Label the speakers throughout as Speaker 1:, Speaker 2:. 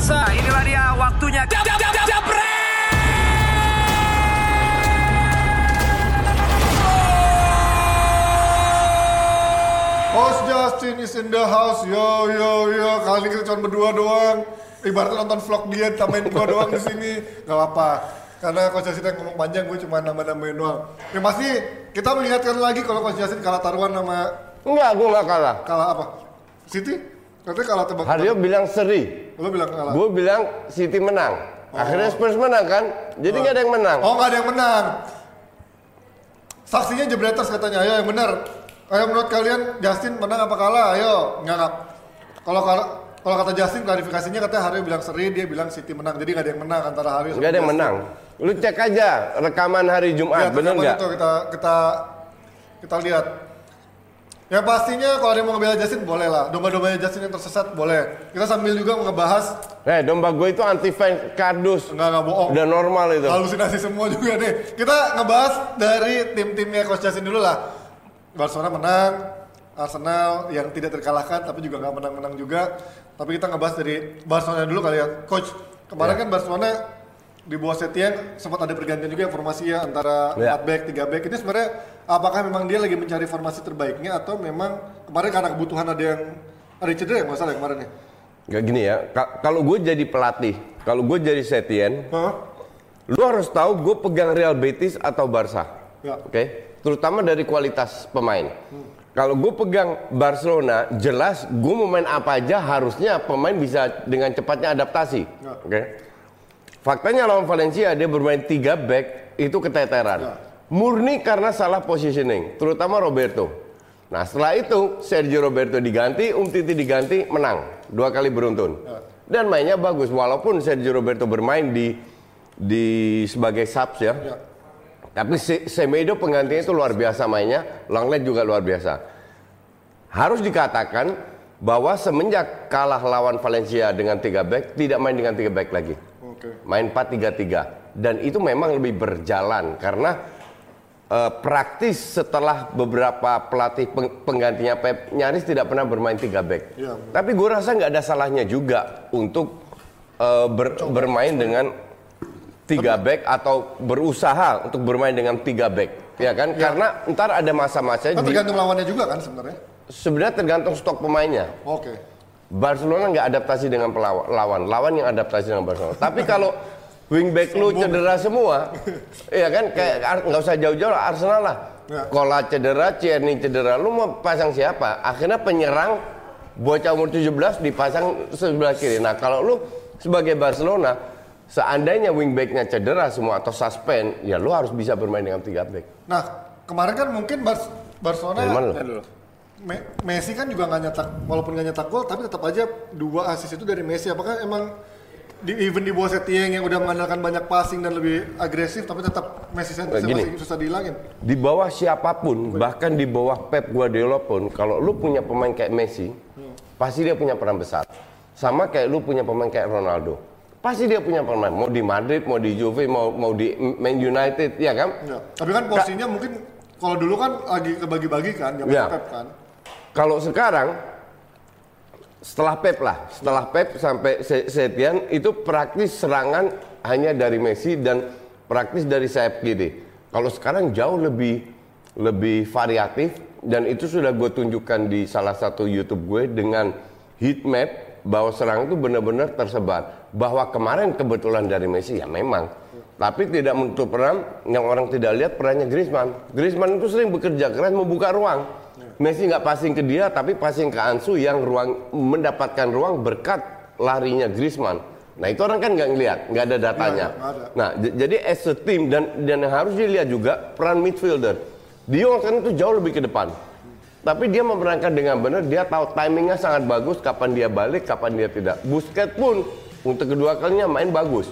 Speaker 1: pemirsa, inilah dia waktunya. Jab, jab, jab, jab,
Speaker 2: Host Justin is in the house, yo yo yo. Kali ini kita cuma berdua doang. Ibaratnya nonton vlog dia, tambahin gua doang di sini. Gak apa-apa. Karena Coach Justin yang ngomong panjang, gue cuma nambah-nambahin doang. Ya pasti kita mengingatkan lagi kalau Coach Justin kalah taruhan sama
Speaker 3: Enggak, gue nggak kalah.
Speaker 2: kalah apa? City? Katanya kalah tebak.
Speaker 3: Haryo bilang seri.
Speaker 2: Lo bilang kalah.
Speaker 3: Gue bilang City menang. Akhirnya Spurs menang kan? Jadi nggak ada yang menang.
Speaker 2: Oh nggak ada yang menang. Saksinya Jebreters katanya, ayo yang benar. Ayo menurut kalian Justin menang apa kalah? Ayo, nggak. Kalau kalau kalau kata Justin klarifikasinya katanya Haryo bilang seri, dia bilang City menang. Jadi nggak ada yang menang antara Haryo sama
Speaker 3: Nggak ada yang menang. Lu cek aja rekaman hari Jumat, bener
Speaker 2: rekaman
Speaker 3: nggak?
Speaker 2: kita kita kita lihat. Ya pastinya kalau ada yang mau ngebela Justin boleh lah. Domba-dombanya Justin yang tersesat boleh. Kita sambil juga ngebahas
Speaker 3: Eh, domba gue itu anti fans kardus.
Speaker 2: enggak enggak bohong.
Speaker 3: Udah normal itu.
Speaker 2: halusinasi semua juga nih. Kita ngebahas dari tim-timnya Coach Justin dulu lah. Barcelona menang, Arsenal yang tidak terkalahkan tapi juga nggak menang-menang juga. Tapi kita ngebahas dari Barcelona dulu kali ya. Coach, kemarin
Speaker 3: Ya.
Speaker 2: kan Barcelona di bawah Setien sempat ada pergantian juga formasi ya antara
Speaker 3: Ya.
Speaker 2: 4 back, 3 back. Ini sebenarnya apakah memang dia lagi mencari formasi terbaiknya atau memang kemarin karena kebutuhan ada yang ada yang cedera ya masalah kemarin ya?
Speaker 3: Nggak gini ya. ka- kalau gue jadi pelatih, kalau gue jadi Setien,
Speaker 2: Hah?
Speaker 3: lu harus tahu gue pegang Real Betis atau Barca.
Speaker 2: Ya.
Speaker 3: Oke, terutama dari kualitas pemain. Kalau gue pegang Barcelona, jelas gue mau main apa aja harusnya pemain bisa dengan cepatnya adaptasi.
Speaker 2: Ya.
Speaker 3: Oke. Faktanya lawan Valencia dia bermain 3 back itu keteteran.
Speaker 2: Ya.
Speaker 3: Murni karena salah positioning, terutama Roberto. Nah setelah itu Sergio Roberto diganti, Umtiti diganti, menang dua kali beruntun.
Speaker 2: Ya.
Speaker 3: Dan mainnya bagus walaupun Sergio Roberto bermain di di sebagai subs ya.
Speaker 2: Ya.
Speaker 3: Tapi Se- Semedo penggantinya itu luar biasa mainnya, Lenglet juga luar biasa. Harus dikatakan bahwa semenjak kalah lawan Valencia dengan 3 back, tidak main dengan 3 back lagi. Main 4-3-3. Dan itu memang lebih berjalan karena eh, praktis setelah beberapa pelatih peng- penggantinya Pep nyaris tidak pernah bermain 3 back.
Speaker 2: Iya.
Speaker 3: Tapi gue rasa nggak ada salahnya juga untuk eh, ber- bermain dengan tiga back atau berusaha untuk bermain dengan tiga back, ya kan? Karena ntar ada masa-masa di-
Speaker 2: tergantung lawannya juga kan sebenarnya.
Speaker 3: sebenarnya tergantung stok pemainnya.
Speaker 2: Oke.
Speaker 3: Barcelona nggak adaptasi dengan pelawan, lawan, lawan yang adaptasi dengan Barcelona. Tapi kalau wingback lu cedera semua, ya kan kayak nggak usah jauh-jauh lah, Arsenal lah.
Speaker 2: Ya.
Speaker 3: Kola cedera, Tierney cedera, lu mau pasang siapa? Akhirnya penyerang bocah umur 17 dipasang sebelah kiri. Nah kalau lu sebagai Barcelona, seandainya wingbacknya cedera semua atau suspend, ya lu harus bisa bermain dengan tiga back.
Speaker 2: Nah, kemarin kan mungkin Bar Barcelona dulu. Me- Messi kan juga nggak nyetak, walaupun nggak nyetak gol, tapi tetap aja dua assist itu dari Messi. Apakah emang di even di bawah Setien yang udah mengandalkan banyak passing dan lebih agresif, tapi tetap Messi sentrisnya
Speaker 3: Gini.
Speaker 2: masih susah dihilangin?
Speaker 3: Di bawah siapa pun, bahkan di bawah Pep Guardiola pun, kalau lu punya pemain kayak Messi, pasti dia punya peran besar. Sama kayak lu punya pemain kayak Ronaldo. Pasti dia punya pemain, mau di Madrid, mau di Juve, mau mau di Man United, ya kan?
Speaker 2: Ya. Tapi kan posisinya mungkin kalau dulu kan lagi kebagi-bagi kan, zaman
Speaker 3: Ya.
Speaker 2: Pep kan.
Speaker 3: Kalau sekarang setelah Pep lah, setelah Pep sampai Se- Setien itu praktis serangan hanya dari Messi dan praktis dari sayap kiri. Kalau sekarang jauh lebih lebih variatif dan itu sudah gue tunjukkan di salah satu YouTube gue dengan heat map bahwa serangan itu benar-benar tersebar. Bahwa kemarin kebetulan dari Messi ya memang, tapi tidak menutup peran yang orang tidak lihat perannya Griezmann. Griezmann itu sering bekerja keras membuka ruang. Messi nggak passing ke dia, tapi passing ke Ansu yang ruang mendapatkan ruang berkat larinya Griezmann. Nah itu orang kan nggak ngelihat, nggak ada datanya.
Speaker 2: Nggak ada.
Speaker 3: Nah jadi as a team dan dan yang harus dilihat juga peran midfielder. Dia kan itu jauh lebih ke depan. Tapi dia memerankan dengan benar, dia tahu timingnya sangat bagus, kapan dia balik, kapan dia tidak. Busquets pun untuk kedua kalinya main bagus.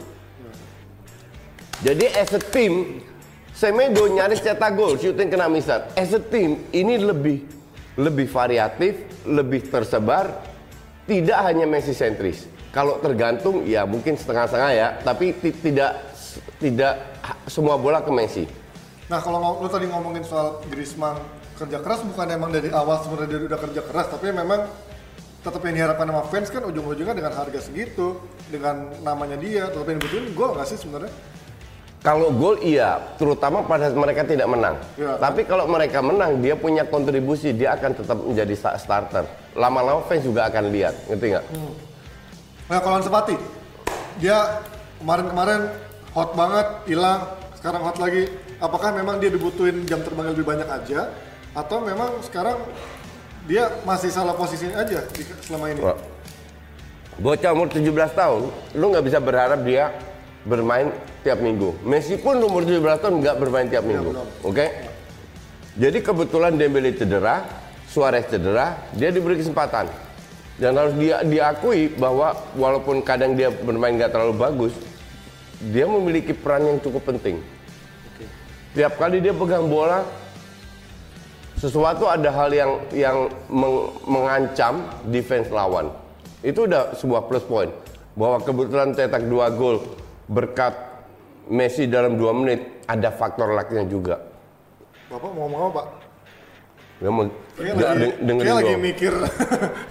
Speaker 3: Jadi as a team, Semedo nyaris cetak gol, shooting kena misat. As a team, ini lebih lebih variatif, lebih tersebar, tidak hanya Messi sentris. Kalau tergantung, ya mungkin setengah-setengah ya, tapi ti- tidak tidak semua bola ke Messi.
Speaker 2: Nah kalau lu tadi ngomongin soal Griezmann kerja keras bukan emang dari awal sebenarnya dia udah kerja keras tapi memang tetap yang diharapkan sama fans kan ujung-ujungnya dengan harga segitu, dengan namanya dia, tetap yang dibutuhin gol nggak sih sebenarnya?
Speaker 3: Kalau gol iya, terutama pada saat mereka tidak menang.
Speaker 2: Iya.
Speaker 3: Tapi kalau mereka menang, dia punya kontribusi, dia akan tetap menjadi sta- starter. Lama-lama fans juga akan lihat, ngerti nggak?
Speaker 2: Nah kalau Ansepati, dia kemarin-kemarin hot banget, hilang, sekarang hot lagi. Apakah memang dia dibutuhin jam terbang lebih banyak aja, atau memang sekarang dia masih salah posisi aja selama ini?
Speaker 3: Bocah umur 17 tahun, lu nggak bisa berharap dia bermain tiap minggu. Messi pun umur 17 tahun nggak bermain tiap minggu, oke? Jadi kebetulan Dembele cedera, Suarez cedera, dia diberi kesempatan. Dan harus dia diakui bahwa walaupun kadang dia bermain nggak terlalu bagus, dia memiliki peran yang cukup penting. Tiap kali dia pegang bola, sesuatu ada hal yang yang meng- mengancam defense lawan. Itu udah sebuah plus point. Bahwa kebetulan cetak dua gol berkat Messi dalam dua menit ada faktor lucknya juga.
Speaker 2: Bapak mau ngomong apa Pak?
Speaker 3: Nggak mau de-
Speaker 2: lagi,
Speaker 3: de- dengerin
Speaker 2: kayak lagi mikir.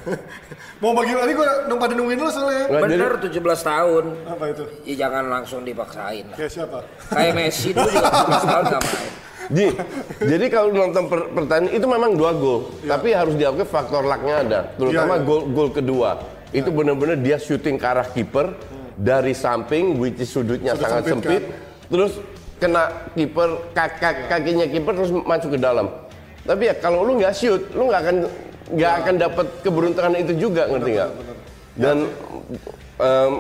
Speaker 2: mau bagi tadi gue nung pada nungguin lu soalnya.
Speaker 3: Nggak, jadi-
Speaker 4: Bener 17 tahun.
Speaker 2: Apa itu?
Speaker 4: Ya jangan langsung dipaksain lah.
Speaker 2: Kayak siapa?
Speaker 4: Kayak Messi dulu juga 17 tahun gak main.
Speaker 3: Ji, jadi kalau nonton per- pertandingan itu memang dua gol, tapi harus diakui faktor lucknya ada, terutama
Speaker 2: Iya, iya.
Speaker 3: gol gol kedua. Itu benar-benar dia syuting ke arah kiper dari samping, which is sudutnya
Speaker 2: Sudut
Speaker 3: sangat
Speaker 2: sempit,
Speaker 3: sempit, terus kena kiper kak- kak- kakinya kiper terus masuk ke dalam. Tapi ya kalau lu nggak shoot, lu nggak akan nggak akan dapat keberuntungan itu juga, ngerti nggak? Dan em,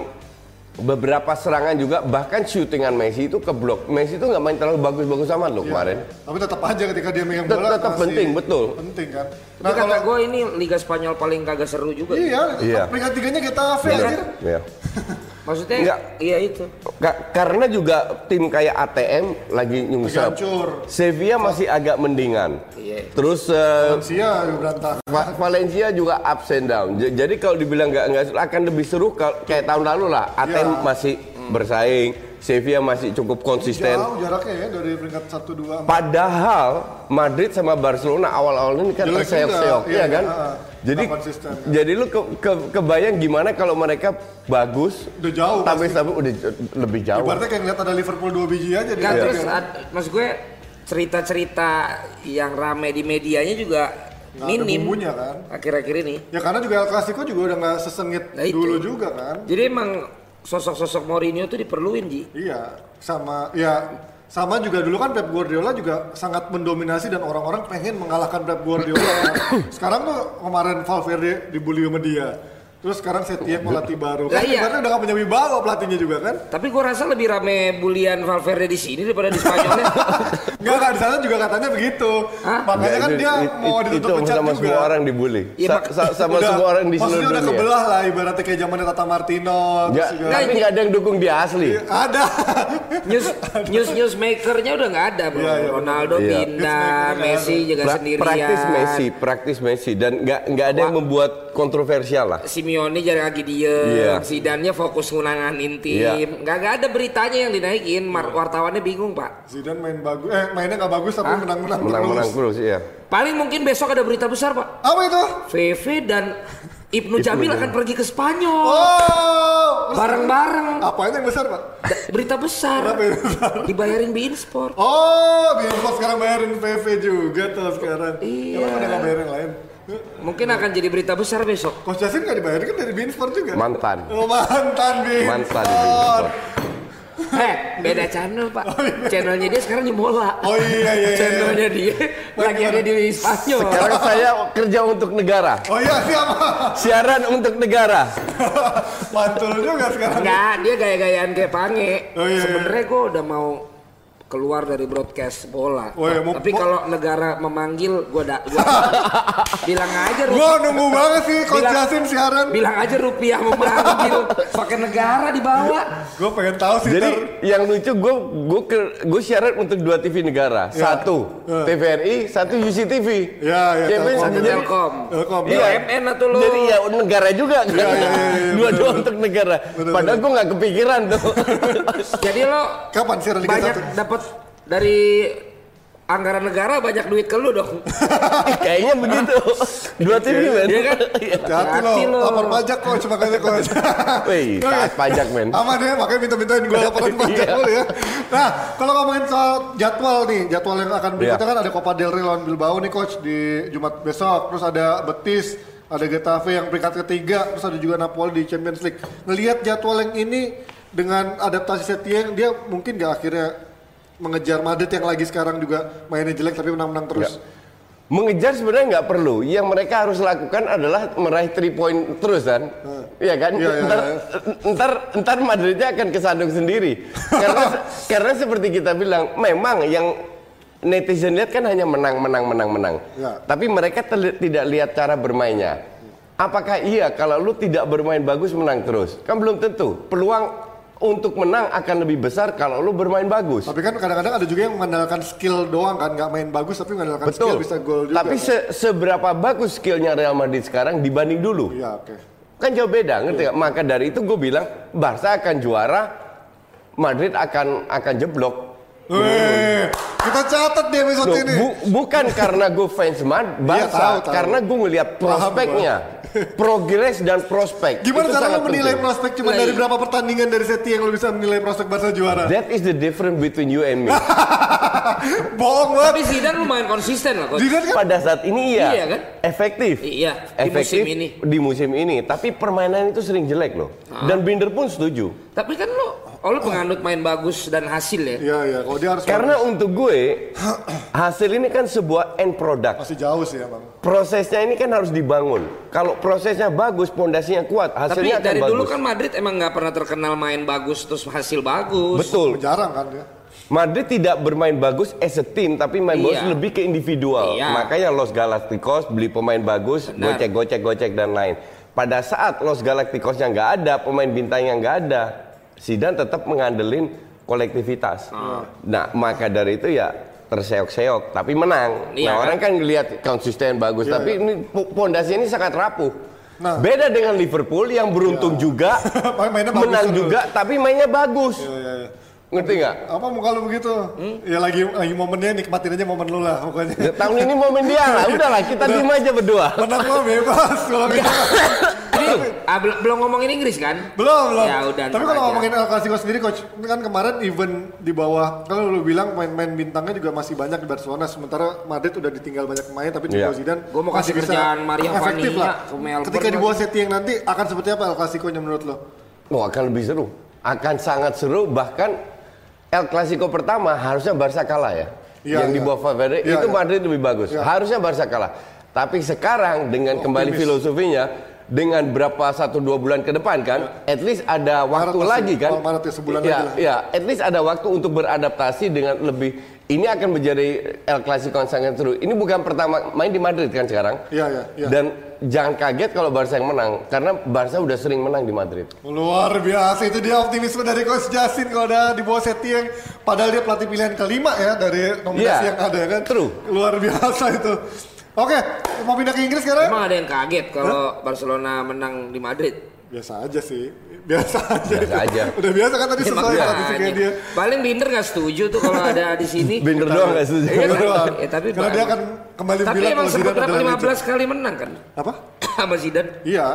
Speaker 3: beberapa serangan juga bahkan syutingan Messi itu keblok. Messi itu nggak main terlalu bagus-bagus amat loh kemarin.
Speaker 2: Tapi tetap aja ketika dia megang
Speaker 3: Tet-
Speaker 2: bola
Speaker 3: tetap penting, betul.
Speaker 2: Penting kan.
Speaker 4: Tapi kata gue ini Liga Spanyol paling kagak seru juga.
Speaker 2: Iya,
Speaker 3: Iya.
Speaker 2: peringkat tiganya kita
Speaker 4: Iya.
Speaker 2: anjir.
Speaker 3: Ya.
Speaker 4: Maksudnya
Speaker 3: Enggak.
Speaker 4: iya itu.
Speaker 3: Ka- karena juga tim kayak ATM lagi nyungsep.
Speaker 2: hancur.
Speaker 3: Sevilla masih agak mendingan.
Speaker 4: Iya.
Speaker 3: Terus eh,
Speaker 2: Sia juga berantakan.
Speaker 3: Valencia juga ups and down. Jadi kalau dibilang nggak nggak akan lebih seru kal- kayak tahun lalu lah. ATM
Speaker 2: Iya.
Speaker 3: masih bersaing, Sevilla masih cukup konsisten.
Speaker 2: Jauh jaraknya ya dari peringkat 1 2 4.
Speaker 3: Padahal Madrid sama Barcelona awal-awal ini kan terseok-seok,
Speaker 2: juga.
Speaker 3: iya
Speaker 2: Iya,
Speaker 3: kan?
Speaker 2: iya.
Speaker 3: Jadi
Speaker 2: Nggak konsisten.
Speaker 3: jadi lu ke, ke- kebayang gimana kalau mereka bagus
Speaker 2: Udah jauh
Speaker 3: tapi tapi udah lebih jauh.
Speaker 2: Ibaratnya kayak ngeliat ada Liverpool 2 biji aja di
Speaker 4: Enggak
Speaker 2: Liga.
Speaker 4: terus ad- maksud gue cerita-cerita yang rame di medianya juga
Speaker 2: Nggak ada
Speaker 4: minim
Speaker 2: bumbunya kan.
Speaker 4: akhir-akhir ini.
Speaker 2: Ya karena juga El Clasico juga udah nggak sesengit
Speaker 4: Nah, itu.
Speaker 2: dulu juga kan.
Speaker 4: Jadi emang sosok-sosok Mourinho tuh diperluin Ji.
Speaker 2: Iya, sama ya sama juga dulu kan Pep Guardiola juga sangat mendominasi dan orang-orang pengen mengalahkan Pep Guardiola. Sekarang tuh kemarin Valverde dibully sama dia. Terus sekarang Setien pelatih baru.
Speaker 4: Lah
Speaker 2: Kan
Speaker 4: iya.
Speaker 2: ibaratnya udah gak punya wibawa pelatihnya juga kan?
Speaker 4: Tapi gua rasa lebih rame bulian Valverde di sini daripada di Spanyolnya.
Speaker 2: Enggak kan di sana juga katanya begitu.
Speaker 4: Hah?
Speaker 2: Makanya kan
Speaker 3: Itu-
Speaker 2: dia
Speaker 3: itu-
Speaker 2: mau
Speaker 3: itu
Speaker 2: ditutup pecat
Speaker 3: sama
Speaker 2: juga.
Speaker 3: semua orang dibully.
Speaker 4: Iya,
Speaker 3: Sa- sa- sama
Speaker 2: Udah-
Speaker 3: semua orang di seluruh
Speaker 2: Maksudnya udah
Speaker 3: dunia.
Speaker 2: kebelah lah ibaratnya kayak zamannya Tata Martino.
Speaker 3: Ya,
Speaker 2: terus juga-
Speaker 3: tapi nggak ada yang dukung dia asli.
Speaker 2: Ada.
Speaker 4: news news news makernya udah nggak ada bro.
Speaker 2: Iya, iya,
Speaker 4: Ronaldo
Speaker 3: Iya.
Speaker 4: pindah, Messi juga
Speaker 3: Pra-
Speaker 4: sendirian.
Speaker 3: praktis Messi, praktis Messi dan nggak nggak ada yang membuat kontroversial lah.
Speaker 4: Simeone jadi lagi diem,
Speaker 3: Iya.
Speaker 4: Zidane fokus ngunanganin tim,
Speaker 3: Iya.
Speaker 4: nggak nggak ada beritanya yang dinaikin, Mar- wartawannya bingung pak.
Speaker 2: Zidane main bagus, eh mainnya nggak bagus tapi menang-menang
Speaker 3: Menang-menang
Speaker 2: terus.
Speaker 3: terus, iya.
Speaker 4: Paling mungkin besok ada berita besar pak,
Speaker 2: Apa itu?
Speaker 4: VV dan Ibnu Jamil akan pergi ke Spanyol,
Speaker 2: Oh,
Speaker 4: bareng-bareng.
Speaker 2: apa itu yang besar pak?
Speaker 4: Da- Berita besar,
Speaker 2: Berapa yang besar?
Speaker 4: dibayarin Bein Sport.
Speaker 2: Oh, Binfos sekarang bayarin PV juga tuh sekarang.
Speaker 4: Iya.
Speaker 2: Emang ada nggak bayarin yang lain?
Speaker 4: Mungkin akan jadi berita besar besok.
Speaker 2: Coach Jasin nggak dibayarin kan dari Binsport juga?
Speaker 3: Mantan.
Speaker 2: Oh, mantan Binsport.
Speaker 3: Mantan di Binsport.
Speaker 4: Eh, beda channel pak. Channelnya dia sekarang di Mola.
Speaker 2: Oh iya iya iya.
Speaker 4: Channelnya dia lagi ada di Spanyol.
Speaker 3: Sekarang saya kerja untuk negara.
Speaker 2: Oh iya siapa?
Speaker 3: Siaran untuk negara.
Speaker 2: Mantul juga sekarang.
Speaker 4: Enggak, dia gaya-gayaan kayak Pange.
Speaker 2: Oh, iya, iya.
Speaker 4: Sebenarnya gue udah mau keluar dari broadcast bola.
Speaker 2: Oh, iya, mau-
Speaker 4: Tapi kalau negara memanggil, gue da, gua bilang aja
Speaker 2: Gua
Speaker 4: rupiah,
Speaker 2: nunggu banget sih Jasin siaran.
Speaker 4: bilang aja rupiah memanggil, pakai negara dibawa.
Speaker 2: Gue pengen tahu sih.
Speaker 3: Jadi
Speaker 2: ntar.
Speaker 3: yang lucu gue gue gue siaran untuk dua TV negara. Satu
Speaker 2: Ya.
Speaker 3: TVRI, satu UCTV.
Speaker 2: Ya, ya,
Speaker 3: Ya,
Speaker 2: Telkom.
Speaker 3: Jadi-
Speaker 4: Telkom.
Speaker 2: Telkom.
Speaker 3: Iya.
Speaker 4: BUMN atau lo?
Speaker 3: Jadi ya negara juga kan.
Speaker 2: iya, iya, iya,
Speaker 3: Dua-dua
Speaker 2: betul.
Speaker 3: untuk negara.
Speaker 2: Betul,
Speaker 3: Padahal gue nggak kepikiran tuh.
Speaker 4: Jadi lo
Speaker 2: Kapan siaran Liga
Speaker 4: banyak
Speaker 2: satu?
Speaker 4: Dapat dari anggaran negara banyak duit ke lu dong.
Speaker 3: Kayaknya begitu. Dua tim ini, men.
Speaker 4: Iya kan?
Speaker 2: Hati
Speaker 4: Hati
Speaker 2: lo,
Speaker 4: lo.
Speaker 2: lapor pajak coach makanya coach.
Speaker 3: Wih, taat pajak, men.
Speaker 2: Aman ya, makanya minta-mintain gue laporan pajak
Speaker 3: Iya.
Speaker 2: dulu ya. Nah, kalau ngomongin soal jadwal nih, jadwal yang akan berikutnya
Speaker 3: Iya.
Speaker 2: kan ada Copa del Rey lawan Bilbao nih coach di Jumat besok. Terus ada Betis, ada Getafe yang peringkat ketiga, terus ada juga Napoli di Champions League. Ngelihat jadwal yang ini dengan adaptasi Setien, dia mungkin gak akhirnya mengejar Madrid yang lagi sekarang juga mainnya jelek tapi menang-menang terus.
Speaker 3: Mengejar sebenarnya nggak perlu. Yang mereka harus lakukan adalah meraih 3 point terus kan. Iya kan?
Speaker 2: Iya, iya,
Speaker 3: ntar,
Speaker 2: iya.
Speaker 3: ntar ntar Madridnya akan kesandung sendiri. karena karena seperti kita bilang, memang yang netizen lihat kan hanya menang menang menang menang.
Speaker 2: Ya.
Speaker 3: Tapi mereka tidak lihat cara bermainnya. Apakah iya kalau lu tidak bermain bagus menang terus? Kan belum tentu. Peluang untuk menang akan lebih besar kalau lu bermain bagus.
Speaker 2: Tapi kan kadang-kadang ada juga yang mengandalkan skill doang kan, nggak main bagus tapi mengandalkan skill
Speaker 3: Betul.
Speaker 2: bisa gol juga.
Speaker 3: Tapi
Speaker 2: kan?
Speaker 3: se- seberapa bagus skillnya Real Madrid sekarang dibanding dulu?
Speaker 2: Iya, oke.
Speaker 3: Kan jauh beda, ngerti nggak? Maka dari itu gue bilang Barca akan juara, Madrid akan akan jeblok.
Speaker 2: Weh, kita catat di episode
Speaker 3: Loh,
Speaker 2: ini.
Speaker 3: bu- bukan karena gue fans Mad Barca,
Speaker 2: Iya, tahu, tahu.
Speaker 3: karena gue ngelihat prospeknya, progres dan prospek.
Speaker 2: Gimana cara lo menilai
Speaker 3: penting.
Speaker 2: prospek cuma
Speaker 4: Lah,
Speaker 2: dari
Speaker 4: iya.
Speaker 2: berapa pertandingan dari Seti yang lo bisa menilai prospek Barca juara?
Speaker 3: That is the difference between you and me.
Speaker 2: Bohong banget.
Speaker 4: Tapi Zidane lumayan konsisten lah coach.
Speaker 2: Zidane kan
Speaker 3: Pada saat ini iya,
Speaker 4: Iya kan?
Speaker 3: efektif.
Speaker 4: Iya, di
Speaker 3: efektif
Speaker 4: musim ini.
Speaker 3: Di musim ini, tapi permainan itu sering jelek loh.
Speaker 4: Ah.
Speaker 3: Dan Binder pun setuju.
Speaker 4: Tapi kan lo, oh lo penganut main bagus dan hasil ya.
Speaker 2: Iya iya, kalau dia harus
Speaker 3: Karena untuk gue hasil ini kan sebuah end product.
Speaker 2: masih jauh sih emang.
Speaker 3: Prosesnya ini kan harus dibangun. Kalau prosesnya bagus, pondasinya kuat,
Speaker 4: Tapi
Speaker 3: hasilnya akan
Speaker 4: dari
Speaker 3: bagus.
Speaker 4: dulu kan Madrid emang nggak pernah terkenal main bagus terus hasil bagus.
Speaker 3: Betul.
Speaker 2: Jarang kan dia.
Speaker 3: Madrid tidak bermain bagus as a team, tapi main bagus
Speaker 4: Iya.
Speaker 3: lebih ke individual.
Speaker 4: Iya.
Speaker 3: Makanya Los Galacticos beli pemain bagus,
Speaker 4: Benar.
Speaker 3: gocek, gocek, gocek dan lain. Pada saat Los Galacticosnya nggak ada, pemain bintangnya nggak ada, Zidane tetap mengandelin kolektivitas.
Speaker 4: Ah.
Speaker 3: Nah, maka dari itu ya terseok-seok, tapi menang.
Speaker 4: Iya,
Speaker 3: nah,
Speaker 4: kan?
Speaker 3: orang kan ngelihat konsisten bagus,
Speaker 2: Iya,
Speaker 3: tapi
Speaker 2: iya.
Speaker 3: ini po- pondasi ini sangat rapuh.
Speaker 2: Nah.
Speaker 3: Beda dengan Liverpool yang beruntung juga,
Speaker 2: Mainnya bagus
Speaker 3: menang juga, tapi mainnya bagus.
Speaker 2: Iya iya iya.
Speaker 3: Ngerti nggak?
Speaker 2: Apa muka lu begitu?
Speaker 3: Hmm?
Speaker 2: Ya lagi lagi momennya nikmatin aja momen lu lah pokoknya.
Speaker 3: Ya, tahun ini momen dia lah, udahlah kita diem aja berdua.
Speaker 2: Menang mah bebas kalau gitu.
Speaker 4: Ah, belum belum ngomongin Inggris kan?
Speaker 2: Belum, belum.
Speaker 4: Ya udah,
Speaker 2: Tapi kalau ngomongin El Clasico sendiri coach, kan kemarin event di bawah kalau lu bilang main-main bintangnya juga masih banyak di Barcelona sementara Madrid udah ditinggal banyak pemain tapi di
Speaker 3: Iya.
Speaker 2: bawah Zidane
Speaker 4: Gua mau kasih kerjaan Maria
Speaker 2: efektif lah.
Speaker 4: ke Melbourne
Speaker 2: Ketika di bawah Setien nanti akan seperti apa El Clasico-nya menurut lo?
Speaker 3: Oh akan lebih seru, akan sangat seru. Bahkan El Clasico pertama harusnya Barca kalah ya.
Speaker 2: Iya,
Speaker 3: yang di
Speaker 2: iya.
Speaker 3: bawah Valverde
Speaker 2: Iya,
Speaker 3: itu
Speaker 2: iya.
Speaker 3: Madrid lebih bagus.
Speaker 2: Iya.
Speaker 3: Harusnya Barca kalah. Tapi sekarang dengan kembali
Speaker 2: Optimis.
Speaker 3: filosofinya dengan berapa satu dua bulan ke depan kan, at least ada waktu
Speaker 2: masih.
Speaker 3: lagi kan.
Speaker 2: Maret ya, sebulan
Speaker 3: ya,
Speaker 2: lagi.
Speaker 3: Ya, at least ada waktu untuk beradaptasi dengan lebih. Ini akan menjadi El Clasico yang sangat seru. Ini bukan pertama main di Madrid kan sekarang.
Speaker 2: Iya, iya, iya.
Speaker 3: Dan jangan kaget kalau Barca yang menang karena Barca udah sering menang di Madrid.
Speaker 2: Luar biasa itu dia optimisme dari Coach Jasin kalau ada di bawah Setien padahal dia pelatih pilihan kelima ya dari nominasi
Speaker 3: Iya,
Speaker 2: yang ada kan.
Speaker 3: true.
Speaker 2: Luar biasa itu. Oke, mau pindah ke Inggris sekarang?
Speaker 4: Emang ada yang kaget kalau Barcelona menang di Madrid?
Speaker 2: Biasa aja sih. Biasa aja.
Speaker 3: Biasa aja.
Speaker 2: Udah biasa kan tadi sesuai
Speaker 4: Makanya.
Speaker 2: statistiknya dia.
Speaker 4: Paling Binder nggak setuju tuh kalau ada di sini.
Speaker 3: Binder doang nggak setuju.
Speaker 4: Iya kan?
Speaker 2: doang.
Speaker 4: Ya, tapi
Speaker 2: Karena dia akan kembali
Speaker 4: Tapi
Speaker 2: bilang
Speaker 4: emang
Speaker 2: kalau
Speaker 4: sempat berapa
Speaker 2: adalah
Speaker 4: 15 kali menang kan?
Speaker 2: Apa?
Speaker 4: Sama Zidane.
Speaker 2: Iya.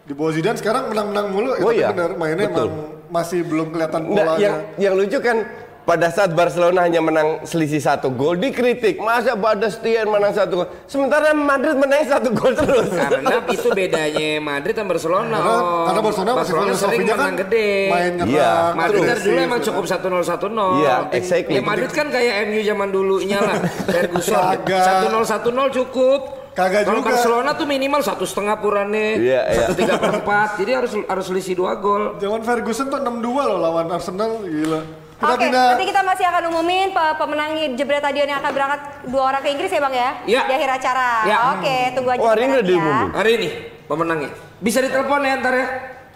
Speaker 2: Di bawah Zidane sekarang menang-menang mulu ya,
Speaker 3: Oh
Speaker 2: tapi
Speaker 3: iya,
Speaker 2: benar mainnya
Speaker 3: betul.
Speaker 2: emang masih belum kelihatan polanya.
Speaker 3: yang yang lucu kan pada saat Barcelona hanya menang selisih satu gol dikritik masa Badestian menang satu gol sementara Madrid menang satu gol terus
Speaker 4: Karena itu bedanya Madrid dan Barcelona.
Speaker 2: Karena,
Speaker 4: Om.
Speaker 2: karena Barcelona masih
Speaker 4: sering
Speaker 2: filosofinya kan
Speaker 4: menang gede.
Speaker 2: main
Speaker 3: Iya,
Speaker 4: Madrid kan
Speaker 2: agresif,
Speaker 4: dulu emang
Speaker 2: gitu
Speaker 4: cukup
Speaker 2: kan.
Speaker 4: 1-0 1-0.
Speaker 3: Iya, exactly.
Speaker 4: Ya Madrid kan kayak MU zaman dulunya lah. Ferguson.
Speaker 2: Kagak.
Speaker 4: 1-0 1-0 cukup.
Speaker 2: Kagak
Speaker 4: Kalau
Speaker 2: juga.
Speaker 4: Barcelona tuh minimal satu setengah purannya,
Speaker 3: Iya, iya.
Speaker 4: satu tiga per empat. Jadi harus harus selisih dua gol.
Speaker 2: Zaman Ferguson tuh 6-2 loh lawan Arsenal, gila. Kita
Speaker 5: Oke,
Speaker 2: pindah.
Speaker 5: nanti kita masih akan umumin pe- pemenang jebret stadion yang akan berangkat dua orang ke Inggris ya bang ya?
Speaker 4: Iya.
Speaker 5: Di akhir acara.
Speaker 4: Iya.
Speaker 5: Oke, tunggu aja.
Speaker 3: Oh, hari ini udah diumumin?
Speaker 4: Hari ini pemenangnya. Bisa ditelepon ya ntar ya.